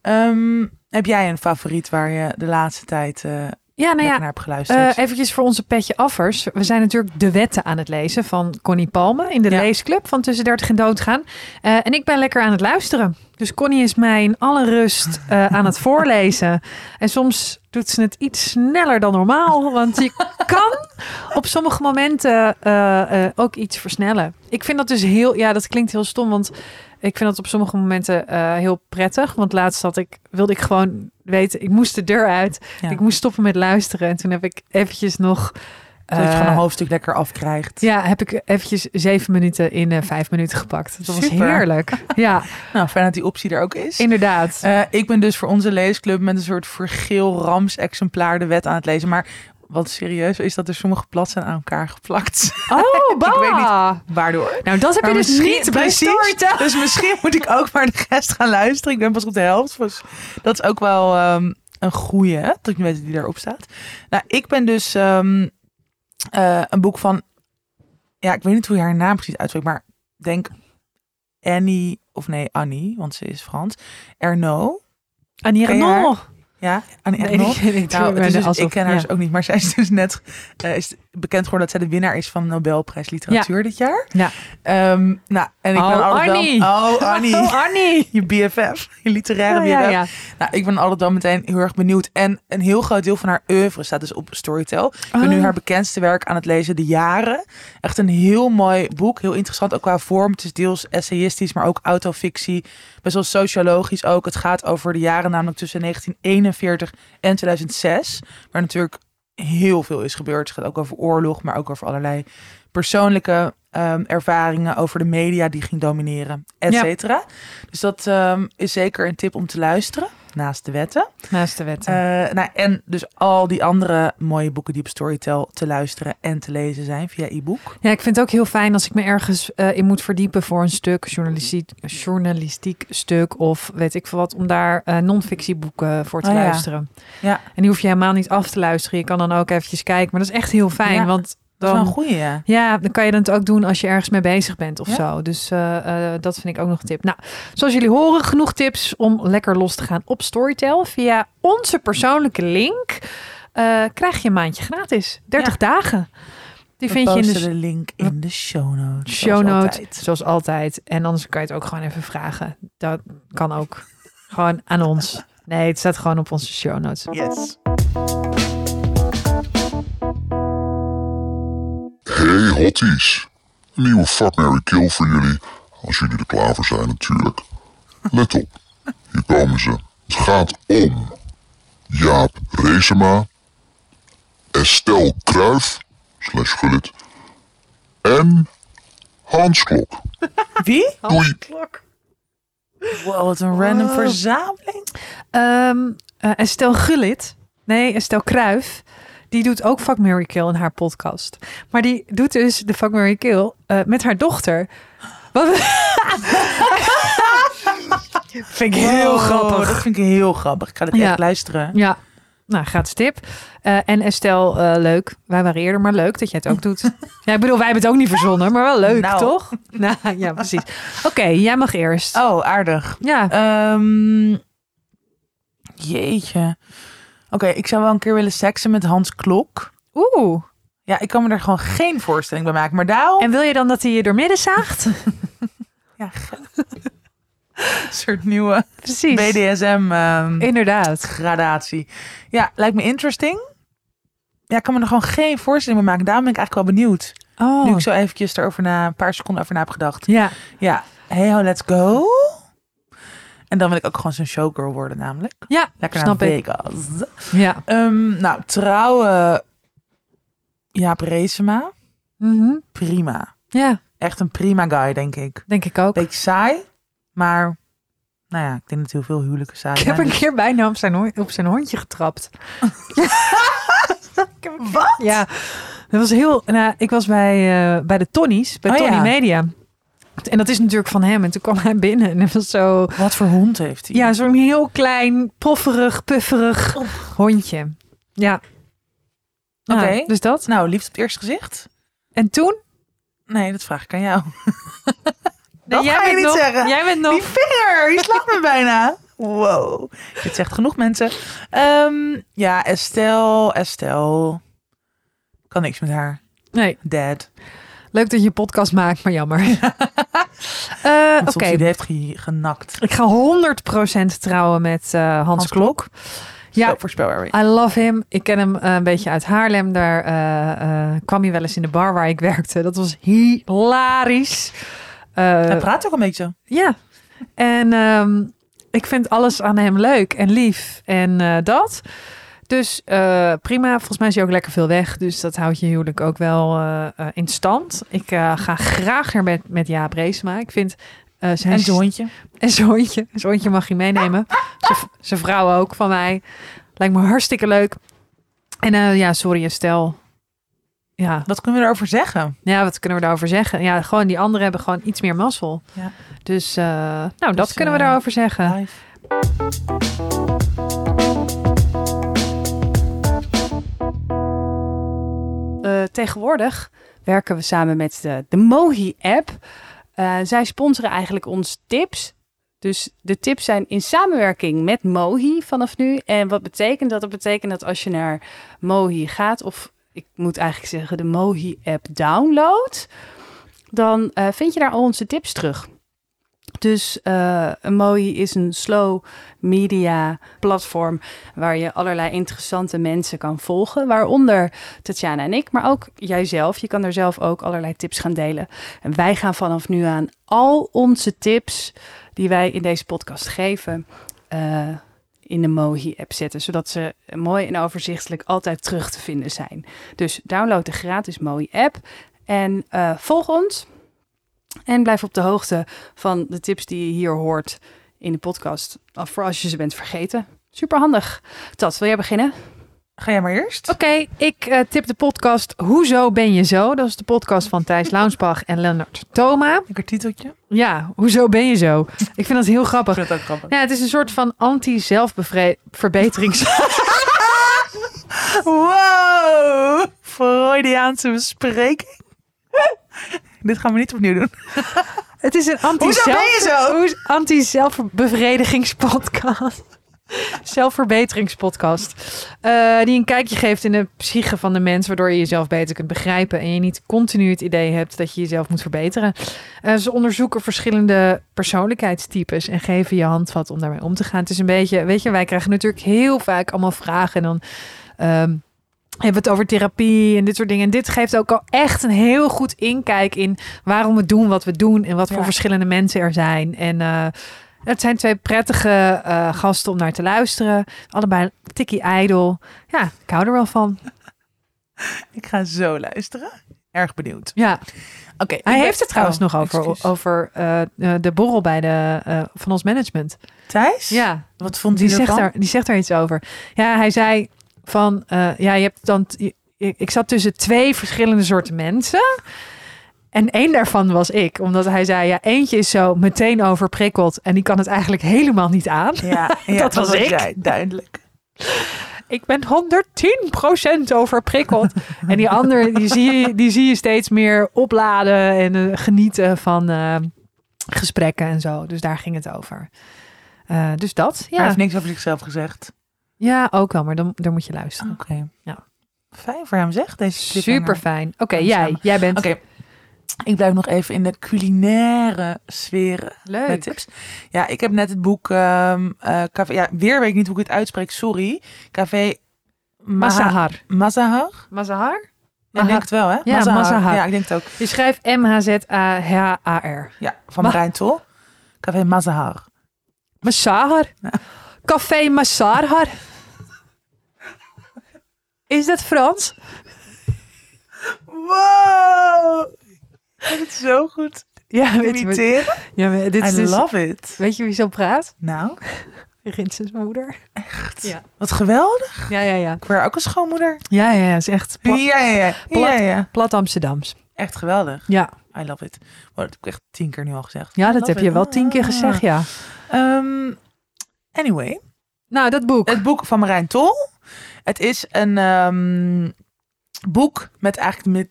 Ehm, heb jij een favoriet waar je de laatste tijd eh Ja, nou ja, naar geluisterd? Eh eventjes voor onze petje affers. We zijn natuurlijk de wetten aan het lezen van Connie Palme in de Ja. leesclub van Tussen 30 en Doodgaan. Eh, en ik ben lekker aan het luisteren. Dus Connie is mij in alle rust eh, aan het voorlezen. En soms doet ze het iets sneller dan normaal. Want je kan op sommige momenten ook iets versnellen. Ik vind dat dus heel... Ja, dat klinkt heel stom, want... Ik vind dat op sommige momenten eh, heel prettig. Want laatst had ik, wilde ik gewoon weten, ik moest de deur uit. Ja. Ik moest stoppen met luisteren. En toen heb ik eventjes nog. Zodat je eh, gewoon een hoofdstuk lekker afkrijgt. ja, heb ik eventjes zeven minuten in eh, vijf minuten gepakt. Dat was Super. heerlijk. Ja, Nou, fijn dat die optie er ook is. inderdaad. Eh, ik ben dus voor onze leesclub met een soort vergeel rams-exemplaar de wet aan het lezen. Maar wat serieus is dat er sommige bladzijden aan elkaar geplakt. Oh, bah. weet niet Waardoor? Nou, dat heb je dus niet precies. Dus misschien moet ik ook maar de rest gaan luisteren. Ik ben pas op de helft. Dus dat is ook wel ehm, een goeie, hè, dat ik weet die daarop staat. Nou, ik ben dus ehm, eh, een boek van... Ja, ik weet niet hoe je haar naam precies uitspreekt, maar ik denk Annie, of nee, Annie, want ze is Frans. Erno. Annie? Renault. Ja, Annie Nee, ik Nou, dus- Alsof- ik ken haar dus ook niet, maar zij is dus net eh, is bekend geworden dat zij de winnaar is van de Nobelprijs Literatuur dit jaar. Ja. Ehm, nou, en ik Oh, ben altijd Annie. wel... Oh, Annie. Oh, Annie. Je BFF, je literaire Ja, BFF. ja, ja. Nou, ik ben altijd wel meteen heel erg benieuwd. En een heel groot deel van haar oeuvre staat dus op Storytel. Ik ben nu Oh. haar bekendste werk aan het lezen, De Jaren. Echt een heel mooi boek. Heel interessant, ook qua vorm. Het is deels essayistisch, maar ook autofictie. Best wel sociologisch ook. Het gaat over de jaren namelijk tussen 1941 en 2006. Waar natuurlijk heel veel is gebeurd. Het gaat ook over oorlog, maar ook over allerlei persoonlijke ehm, ervaringen over de media die ging domineren, et Ja. cetera. Dus dat ehm, is zeker een tip om te luisteren, naast de wetten. Naast de wetten. Eh, nou, en dus al die andere mooie boeken die op Storytel te luisteren en te lezen zijn via e-book. Ja, ik vind het ook heel fijn als ik me ergens eh, in moet verdiepen voor een stuk, journalistiek, journalistiek stuk of weet ik veel wat, om daar eh non-fictieboeken voor te Oh ja. luisteren. Ja. En die hoef je helemaal niet af te luisteren. Je kan dan ook eventjes kijken, maar dat is echt heel fijn, Ja, want Dat is wel een goeie, ja. ja, dan kan je het ook doen als je ergens mee bezig bent of Ja. zo. Dus eh, eh, dat vind ik ook nog een tip. Nou, zoals jullie horen, genoeg tips om lekker los te gaan op Storytel. Via onze persoonlijke link eh, krijg je een maandje gratis. 30 dagen. Die We vind je in de link in de show notes. show zoals notes, altijd. zoals altijd. En anders kan je het ook gewoon even vragen. Dat kan ook. gewoon aan ons. Nee, het staat gewoon op onze show notes. Yes. Hey hotties, een nieuwe Fuck, Mary Kill voor jullie, als jullie er klaar voor zijn natuurlijk. Let op, hier komen ze. Het gaat om Jaap Reesema, Estelle Kruif, slash Gullit, en Hans Klok. Wie? Doei! Wow, wat een random Wow. verzameling. Ehm eh, Estelle Gullit. Nee, Estelle Kruif. Die doet ook Fuck, Mary Kill in haar podcast. Maar die doet dus de Fuck, Mary Kill eh, met haar dochter. Wat... vind ik heel Wow, grappig. Dat vind ik heel grappig. Ik ga het Ja. echt luisteren. Ja, nou, gratis tip. Eh, en Estelle, eh, leuk. Wij waren eerder, maar leuk dat jij het ook doet. ja, ik bedoel, wij hebben het ook niet verzonnen, maar wel leuk, Nou. toch? Nou, ja, precies. Oké, jij mag eerst. Oh, aardig. Ja, Ehm, jeetje. Oké, ik zou wel een keer willen seksen met Hans Klok. oeh. Ja, ik kan me er gewoon geen voorstelling bij maken. Maar daarom... En wil je dan dat hij je doormidden zaagt? Ja, een soort nieuwe Precies. BDSM ehm, Inderdaad. gradatie. Ja, lijkt me interesting. Ja, ik kan me er gewoon geen voorstelling bij maken. Daarom ben ik eigenlijk wel benieuwd. Oh, Nu ik zo eventjes erover na, een paar seconden over na heb gedacht. ja. Ja, hey ho, let's go. En dan wil ik ook gewoon zo'n showgirl worden namelijk. Ja, Lekker snap naar ik. Vegas. Ja. Ehm, nou, trouwen Jaap Reesema. Mhm. Prima. Ja, Echt een prima guy, denk ik. denk ik ook. Beetje saai, maar nou ja, ik denk dat heel veel huwelijken saai Ik heb zijn. een keer bijna op zijn, op zijn hondje getrapt. Wat? Ja, dat was heel. Nou, ik was bij, eh, bij de Tonnies, bij Oh, Tony ja. Media. En dat is natuurlijk van hem. En toen kwam hij binnen en het was zo. Wat voor hond heeft hij? Ja, zo'n heel klein, pofferig, pufferig hondje. Ja. Oké. Nou, dus dat. Nou, liefst op het eerste gezicht? En toen? Nee, dat vraag ik aan jou. Nee, Dat ga je niet nog, zeggen. Jij bent nog. Die vinger, je slaat me bijna. Wow. Dit zegt genoeg mensen. Ehm, ja, Estelle, Estelle. Kan niks met haar. Nee, Dead. leuk dat je een podcast maakt, maar jammer. Want Oké, die heeft ge- genakt. ik ga 100% trouwen met eh, Hans, Hans Klok. Ja, voorspelbaar. I love him. Ik ken hem eh, een beetje uit Haarlem. Daar kwam hij wel eens in de bar waar ik werkte. Dat was hilarisch. Hij praat ook een beetje ja. En ehm, ik vind alles aan hem leuk en lief en dat. Dus eh, prima. Volgens mij is hij ook lekker veel weg. Dus dat houdt je huwelijk ook wel eh, eh, in stand. Ik ga graag naar met, met Jaap Reesema. Ik vind zijn En zijn hondje. en zijn hondje. Zijn hondje mag je meenemen. Zijn vrouw ook van mij. Lijkt me hartstikke leuk. En ja, sorry Estelle. Ja. Wat kunnen we erover zeggen? ja, wat kunnen we daarover zeggen? Ja, gewoon die anderen hebben gewoon iets meer mazzel. Ja. Dus, nou, dat Dus, kunnen we daarover zeggen. Live. Tegenwoordig werken we samen met de, de Mohi-app. Eh, zij sponsoren eigenlijk ons tips. Dus de tips zijn in samenwerking met Mohi vanaf nu. En wat betekent dat? Dat betekent dat als je naar Mohi gaat, of ik moet eigenlijk zeggen de Mohi-app downloadt, dan eh, vind je daar al onze tips terug. Dus eh Mohi is een slow media platform waar je allerlei interessante mensen kan volgen, waaronder Tatjana en ik, maar ook jijzelf. Je kan er zelf ook allerlei tips gaan delen. En wij gaan vanaf nu aan al onze tips die wij in deze podcast geven, eh, in de Mohi-app zetten, zodat ze mooi en overzichtelijk altijd terug te vinden zijn. Dus download de gratis Mohi-app en eh, volg ons. En blijf op de hoogte van de tips die je hier hoort in de podcast. Voor als je ze bent vergeten. Super handig. Tat, wil jij beginnen? Ga jij maar eerst? Oké, ik eh, tip de podcast Hoezo ben je zo? Dat is de podcast van Thijs Launsbach en Lennart Thoma. Lekker titeltje. Ja, Hoezo ben je zo? Ik vind dat heel Ik grappig. vind ook grappig. Ja, het is een soort van anti-zelfverbeterings... Wow! Freudiaanse bespreking. Dit gaan we niet opnieuw doen. Het is een Hoezo ben je zo? anti-zelf... anti-zelfbevredigingspodcast. Zelfverbeteringspodcast. Eh, die een kijkje geeft in de psyche van de mens, waardoor je jezelf beter kunt begrijpen en je niet continu het idee hebt dat je jezelf moet verbeteren. Eh, ze onderzoeken verschillende persoonlijkheidstypes en geven je handvat om daarmee om te gaan. Het is een beetje, weet je, wij krijgen natuurlijk heel vaak allemaal vragen en dan. ehm, hebben we het over therapie en dit soort dingen. En dit geeft ook al echt een heel goed inkijk in waarom we doen wat we doen en wat voor Ja. verschillende mensen er zijn. En eh, het zijn twee prettige eh, gasten om naar te luisteren. Allebei tikkie ijdel. Ja, ik hou er wel van. Ik ga zo luisteren. Erg benieuwd. Ja, Oké. hij heeft het trouwens Oh, nog over, over eh, de borrel bij de, van ons management. Thijs? Ja, Wat vond die hij zegt, ervan? daar, die zegt daar iets over. Ja, hij zei van, eh, ja, je hebt dan, ik zat tussen twee verschillende soorten mensen. En één daarvan was ik, omdat hij zei, ja, eentje is zo meteen overprikkeld en die kan het eigenlijk helemaal niet aan. Ja, ja Dat was ik. jij, duidelijk. Ik ben 110% overprikkeld. en die andere, die zie, je, die zie je steeds meer opladen en eh, genieten van eh, gesprekken en zo. Dus daar ging het over. Dus dat, Hij ja. heeft niks over zichzelf gezegd. Ja, ook wel, maar dan, dan moet je luisteren. Oké. Ja. Fijn voor hem zeg, deze. Super fijn. Oké, jij, jij bent Oké. Ik blijf nog even in de culinaire sferen. leuk. Met tips. Ja, ik heb net het boek ehm eh, Café. Ja, weer weet ik niet hoe ik het uitspreek. Sorry. Café Mazahar. Mazahar. Mazahar? Ik denk het wel, hè? Ja, Mazahar. Ja, ik denk het ook. Je schrijft M-H-Z-A-H-A-R. Ja, van Ma- Marijn Tol. Café Mazahar. Mazahar. Café Mazahar. Is dat Frans? Wow! Dat is zo goed Ja, imiteren. ja, maar dit is I dus- love it. Weet je wie zo praat? Nou, Rinses moeder. echt. Ja. Wat geweldig. Ja, ja, ja. Ik word ook een schoonmoeder. Ja, ja, ja. is echt pla- Ja, ja, ja. plat. ja, ja. plat Amsterdams. Echt geweldig. Ja, I love it. Oh, dat heb ik echt tien keer nu al gezegd. ja I dat heb je wel tien keer gezegd, ja. Ehm, anyway, Nou, dat boek. het boek van Marijn Tol. Het is een ehm, boek met eigenlijk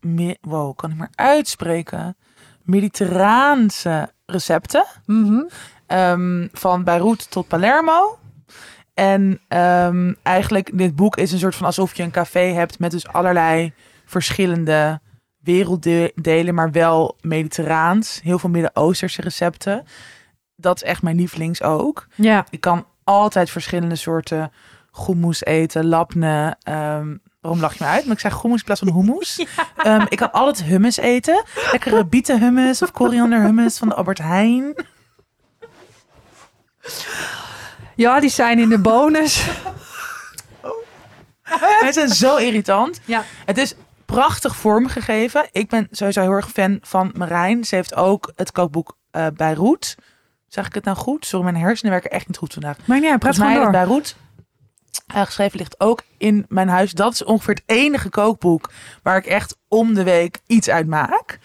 mid, wow, kan ik maar uitspreken. Mediterraanse recepten. Mhm. Ehm, van Beirut tot Palermo. En ehm, eigenlijk, dit boek is een soort van alsof je een café hebt met dus allerlei verschillende werelddelen, maar wel mediterraans. Heel veel Midden-Oosterse recepten. Dat is echt mijn lievelings ook. Ja, Ik kan altijd verschillende soorten hummus eten, labne. ehm, waarom lach je me uit? Maar ik zeg hummus in plaats van hummus. Ehm, ik kan altijd hummus eten. Lekkere bieten hummus of koriander hummus van de Albert Heijn. ja, die zijn in de bonus. Hij zijn zo irritant. Ja. Het is prachtig vormgegeven. Ik ben sowieso heel erg fan van Marijn. Ze heeft ook het kookboek eh Beirut. Zeg ik het nou goed? Sorry, mijn hersenen werken echt niet goed vandaag. Maar ja, praat mij gewoon door. Beirut geschreven ligt ook in mijn huis. Dat is ongeveer het enige kookboek waar ik echt om de week iets uit maak.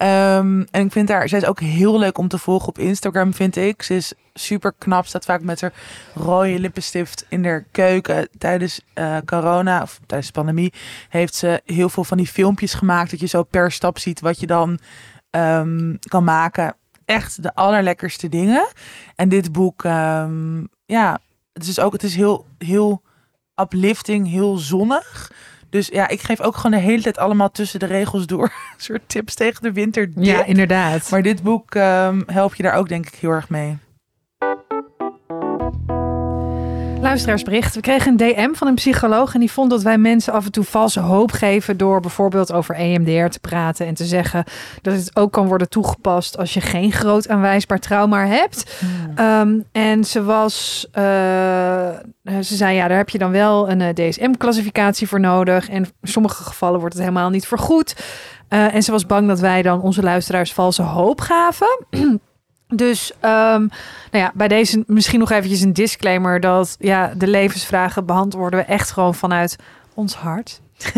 Ehm, en ik vind haar, zij is ook heel leuk om te volgen op Instagram, vind ik. Ze is super knap, staat vaak met haar rode lippenstift in de keuken. Tijdens eh, corona, of tijdens de pandemie, heeft ze heel veel van die filmpjes gemaakt. Dat je zo per stap ziet wat je dan ehm, kan maken. Echt de allerlekkerste dingen. En dit boek, ehm, ja, het is ook, het is heel, heel uplifting, heel zonnig. Dus ja, ik geef ook gewoon de hele tijd allemaal tussen de regels door een soort tips tegen de winter. Ja, inderdaad. Maar dit boek ehm, helpt je daar ook denk ik heel erg mee. Luisteraarsbericht. We kregen een DM van een psycholoog en die vond dat wij mensen af en toe valse hoop geven door bijvoorbeeld over EMDR te praten en te zeggen dat het ook kan worden toegepast als je geen groot aanwijsbaar trauma hebt. Ehm, en ze was, eh, ze zei ja, daar heb je dan wel een eh, DSM-classificatie voor nodig en in sommige gevallen wordt het helemaal niet vergoed. Eh, en ze was bang dat wij dan onze luisteraars valse hoop gaven. Dus ehm, nou ja, bij deze misschien nog eventjes een disclaimer dat ja, de levensvragen beantwoorden we echt gewoon vanuit ons hart.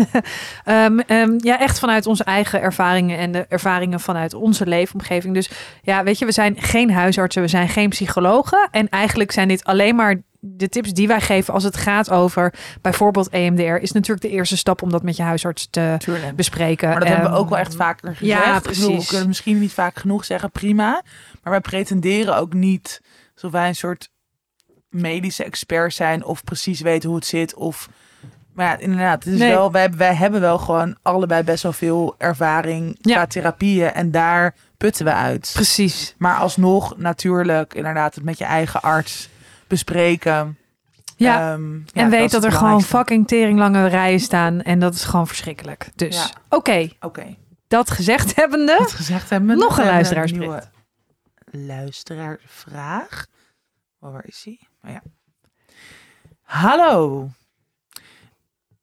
Ehm, ehm, ja, echt vanuit onze eigen ervaringen en de ervaringen vanuit onze leefomgeving. Dus ja, weet je, we zijn geen huisartsen, we zijn geen psychologen. En eigenlijk zijn dit alleen maar de tips die wij geven als het gaat over bijvoorbeeld EMDR. Is natuurlijk de eerste stap om dat met je huisarts te Tuurlijk. bespreken. Maar dat hebben we Ehm, ook wel echt vaker gezegd. ja, bedoel, precies. We kunnen misschien niet vaak genoeg zeggen, prima. Maar wij pretenderen ook niet alsof wij een soort medische expert zijn of precies weten hoe het zit. Of, maar ja, inderdaad, het is Nee. wel, wij, wij hebben wel gewoon allebei best wel veel ervaring Ja. qua therapieën. En daar putten we uit. Precies. Maar alsnog natuurlijk inderdaad het met je eigen arts bespreken. Ja. Ehm, ja, en weet dat, er gewoon fucking teringlange rijen staan. En dat is gewoon verschrikkelijk. Dus oké, Oké. dat gezegd hebbende. Dat gezegd hebben. Nog een luisteraarsbericht. nieuwe luisteraarsvraag. Oh, waar is hij? Oh, ja. Hallo.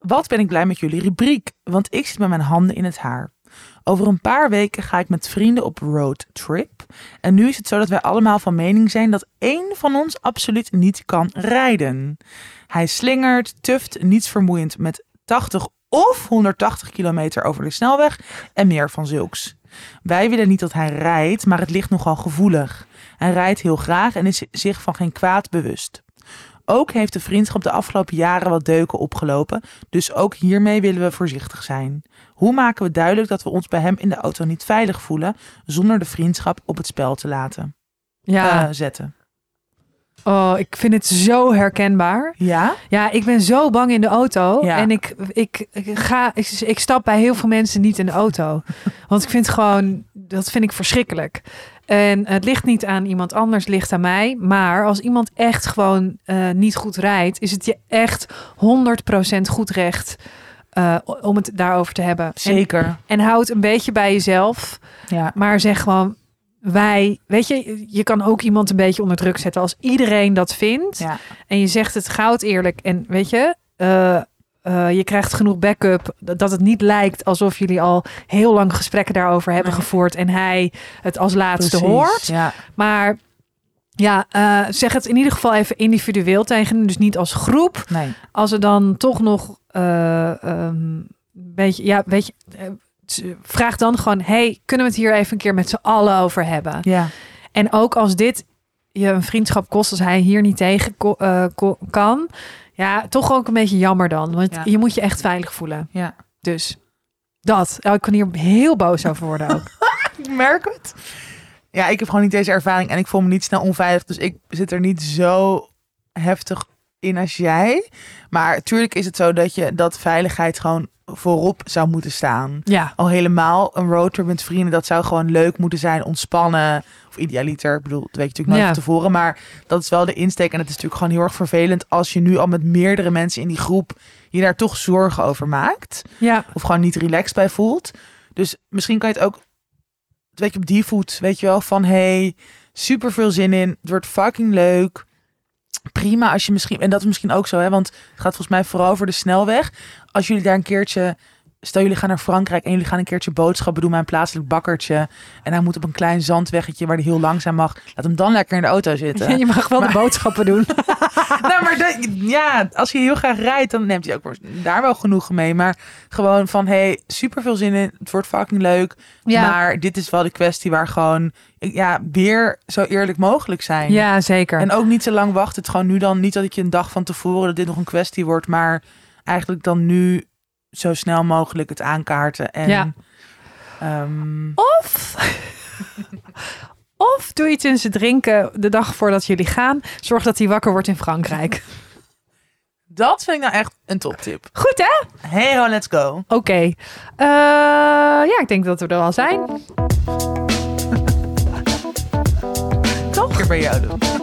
Wat ben ik blij met jullie rubriek, want ik zit met mijn handen in het haar. Over een paar weken ga ik met vrienden op roadtrip. En nu is het zo dat wij allemaal van mening zijn dat één van ons absoluut niet kan rijden. Hij slingert, tuft, niets vermoeiend met 80 of 180 kilometer over de snelweg en meer van zulks. Wij willen niet dat hij rijdt, maar het ligt nogal gevoelig. Hij rijdt heel graag en is zich van geen kwaad bewust. Ook heeft de vriendschap de afgelopen jaren wat deuken opgelopen, dus ook hiermee willen we voorzichtig zijn. Hoe maken we duidelijk dat we ons bij hem in de auto niet veilig voelen, zonder de vriendschap op het spel te laten Ja, eh, zetten? oh, ik vind het zo herkenbaar. Ja? Ja, ik ben zo bang in de auto. Ja. En ik, ik, ik, ga, ik, ik stap bij heel veel mensen niet in de auto. Want ik vind gewoon, dat vind ik verschrikkelijk. En het ligt niet aan iemand anders, het ligt aan mij. Maar als iemand echt gewoon eh, niet goed rijdt, is het je echt 100% goed recht eh, om het daarover te hebben. En, Zeker. en houd een beetje bij jezelf. Ja. Maar zeg gewoon, wij, weet je, je kan ook iemand een beetje onder druk zetten. Als iedereen dat vindt Ja. en je zegt het goud eerlijk en weet je, eh, eh, je krijgt genoeg backup dat het niet lijkt alsof jullie al heel lang gesprekken daarover hebben Nee. gevoerd en hij het als laatste Precies. hoort. Ja. Maar ja, eh, zeg het in ieder geval even individueel tegen, hem, dus niet als groep. Nee. Als er dan toch nog eh, ehm, een beetje, ja, weet je, vraag dan gewoon, hey, kunnen we het hier even een keer met z'n allen over hebben? Ja. En ook als dit je een vriendschap kost, als hij hier niet tegen kan, ja, toch ook een beetje jammer dan, want Ja. je moet je echt veilig voelen. Ja. Dus dat. Ja, ik kan hier heel boos over worden ook. Ik merk het. Ja, ik heb gewoon niet deze ervaring en ik voel me niet snel onveilig. Dus ik zit er niet zo heftig in als jij. Maar natuurlijk is het zo dat je dat veiligheid gewoon voorop zou moeten staan. ja, Al helemaal een roadtrip met vrienden, dat zou gewoon leuk moeten zijn, ontspannen. Of idealiter, ik bedoel, dat weet je natuurlijk nooit Ja. van tevoren. Maar dat is wel de insteek. En het is natuurlijk gewoon heel erg vervelend als je nu al met meerdere mensen in die groep je daar toch zorgen over maakt ja, of gewoon niet relaxed bij voelt. Dus misschien kan je het ook, weet je, op die voet, weet je wel, van hey, super veel zin in, het wordt fucking leuk. Prima als je misschien, en dat is misschien ook zo, hè, want het gaat volgens mij vooral over de snelweg. Als jullie daar een keertje, stel jullie gaan naar Frankrijk en jullie gaan een keertje boodschappen doen bij een plaatselijk bakkertje. En hij moet op een klein zandweggetje waar hij heel langzaam mag. Laat hem dan lekker in de auto zitten. je mag wel de boodschappen doen. nou, maar dat- ja, als je heel graag rijdt, dan neemt hij ook daar wel genoegen mee. Maar gewoon van, hey, super veel zin in. Het wordt fucking leuk. Ja. Maar dit is wel de kwestie waar gewoon, ja, weer zo eerlijk mogelijk zijn. Ja, zeker. En ook niet te lang wachten. Het gewoon nu dan, niet dat ik je een dag van tevoren dat dit nog een kwestie wordt, maar eigenlijk dan nu zo snel mogelijk het aankaarten. En, Ja. ehm, Of, of doe iets in zijn drinken de dag voordat jullie gaan. Zorg dat hij wakker wordt in Frankrijk. dat vind ik nou echt een toptip. Goed hè? Hey ho, let's go. Oké. Eh, ja, ik denk dat we er al zijn. Toch? Keer bij jou doen.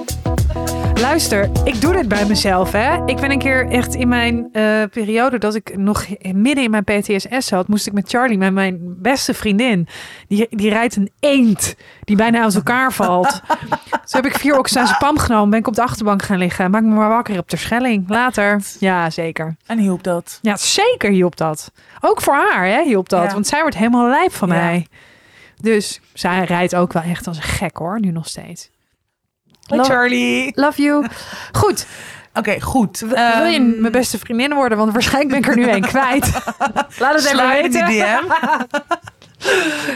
Luister, ik doe dit bij mezelf. Hè? Ik ben een keer echt in mijn eh, periode dat ik nog midden in mijn PTSS zat, moest ik met Charlie, met mijn beste vriendin, die, die rijdt een eend die bijna uit elkaar valt. Zo heb ik vier oxazepam genomen, ben ik op de achterbank gaan liggen. Maak me maar wakker op de Schelling. Later. Ja, zeker. En hielp dat? Ja, zeker hielp dat. Ook voor haar hè, hielp dat. Ja. Want zij wordt helemaal lijp van Ja. mij. Dus zij rijdt ook wel echt als een gek hoor, nu nog steeds. Charlie. Love you. Goed, Oké, goed. wil je Ehm, mijn beste vriendin worden? Want waarschijnlijk ben ik er nu een kwijt. Laat het even weten. DM.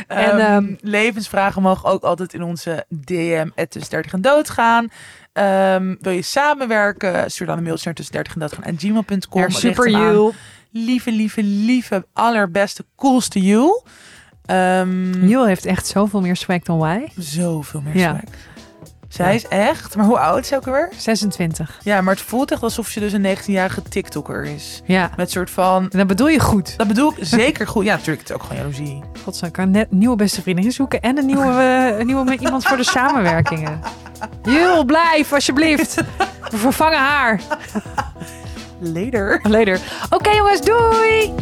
En, ehm, levensvragen mogen ook altijd in onze DM tussen 30 en dood gaan. Wil je samenwerken? Stuur dan een mailtje naar tussen 30 en dood gaan gmail.com. Er super you. Lieve, lieve, lieve, allerbeste, coolste you. Jul heeft echt zoveel meer swag dan wij. Zoveel meer Ja. swag. Zij is echt, maar hoe oud is ze ook alweer? 26. Ja, maar het voelt echt alsof ze dus een 19-jarige TikToker is. Ja. Met soort van, En dat bedoel je goed. dat bedoel ik zeker goed. Ja, natuurlijk, het is ook gewoon jaloezie. Godzijdank, ik kan net nieuwe beste vriendin zoeken en een nieuwe, eh, een nieuwe met iemand voor de samenwerkingen. Jul, blijf alsjeblieft. We vervangen haar. Later. Later. Oké jongens, doei!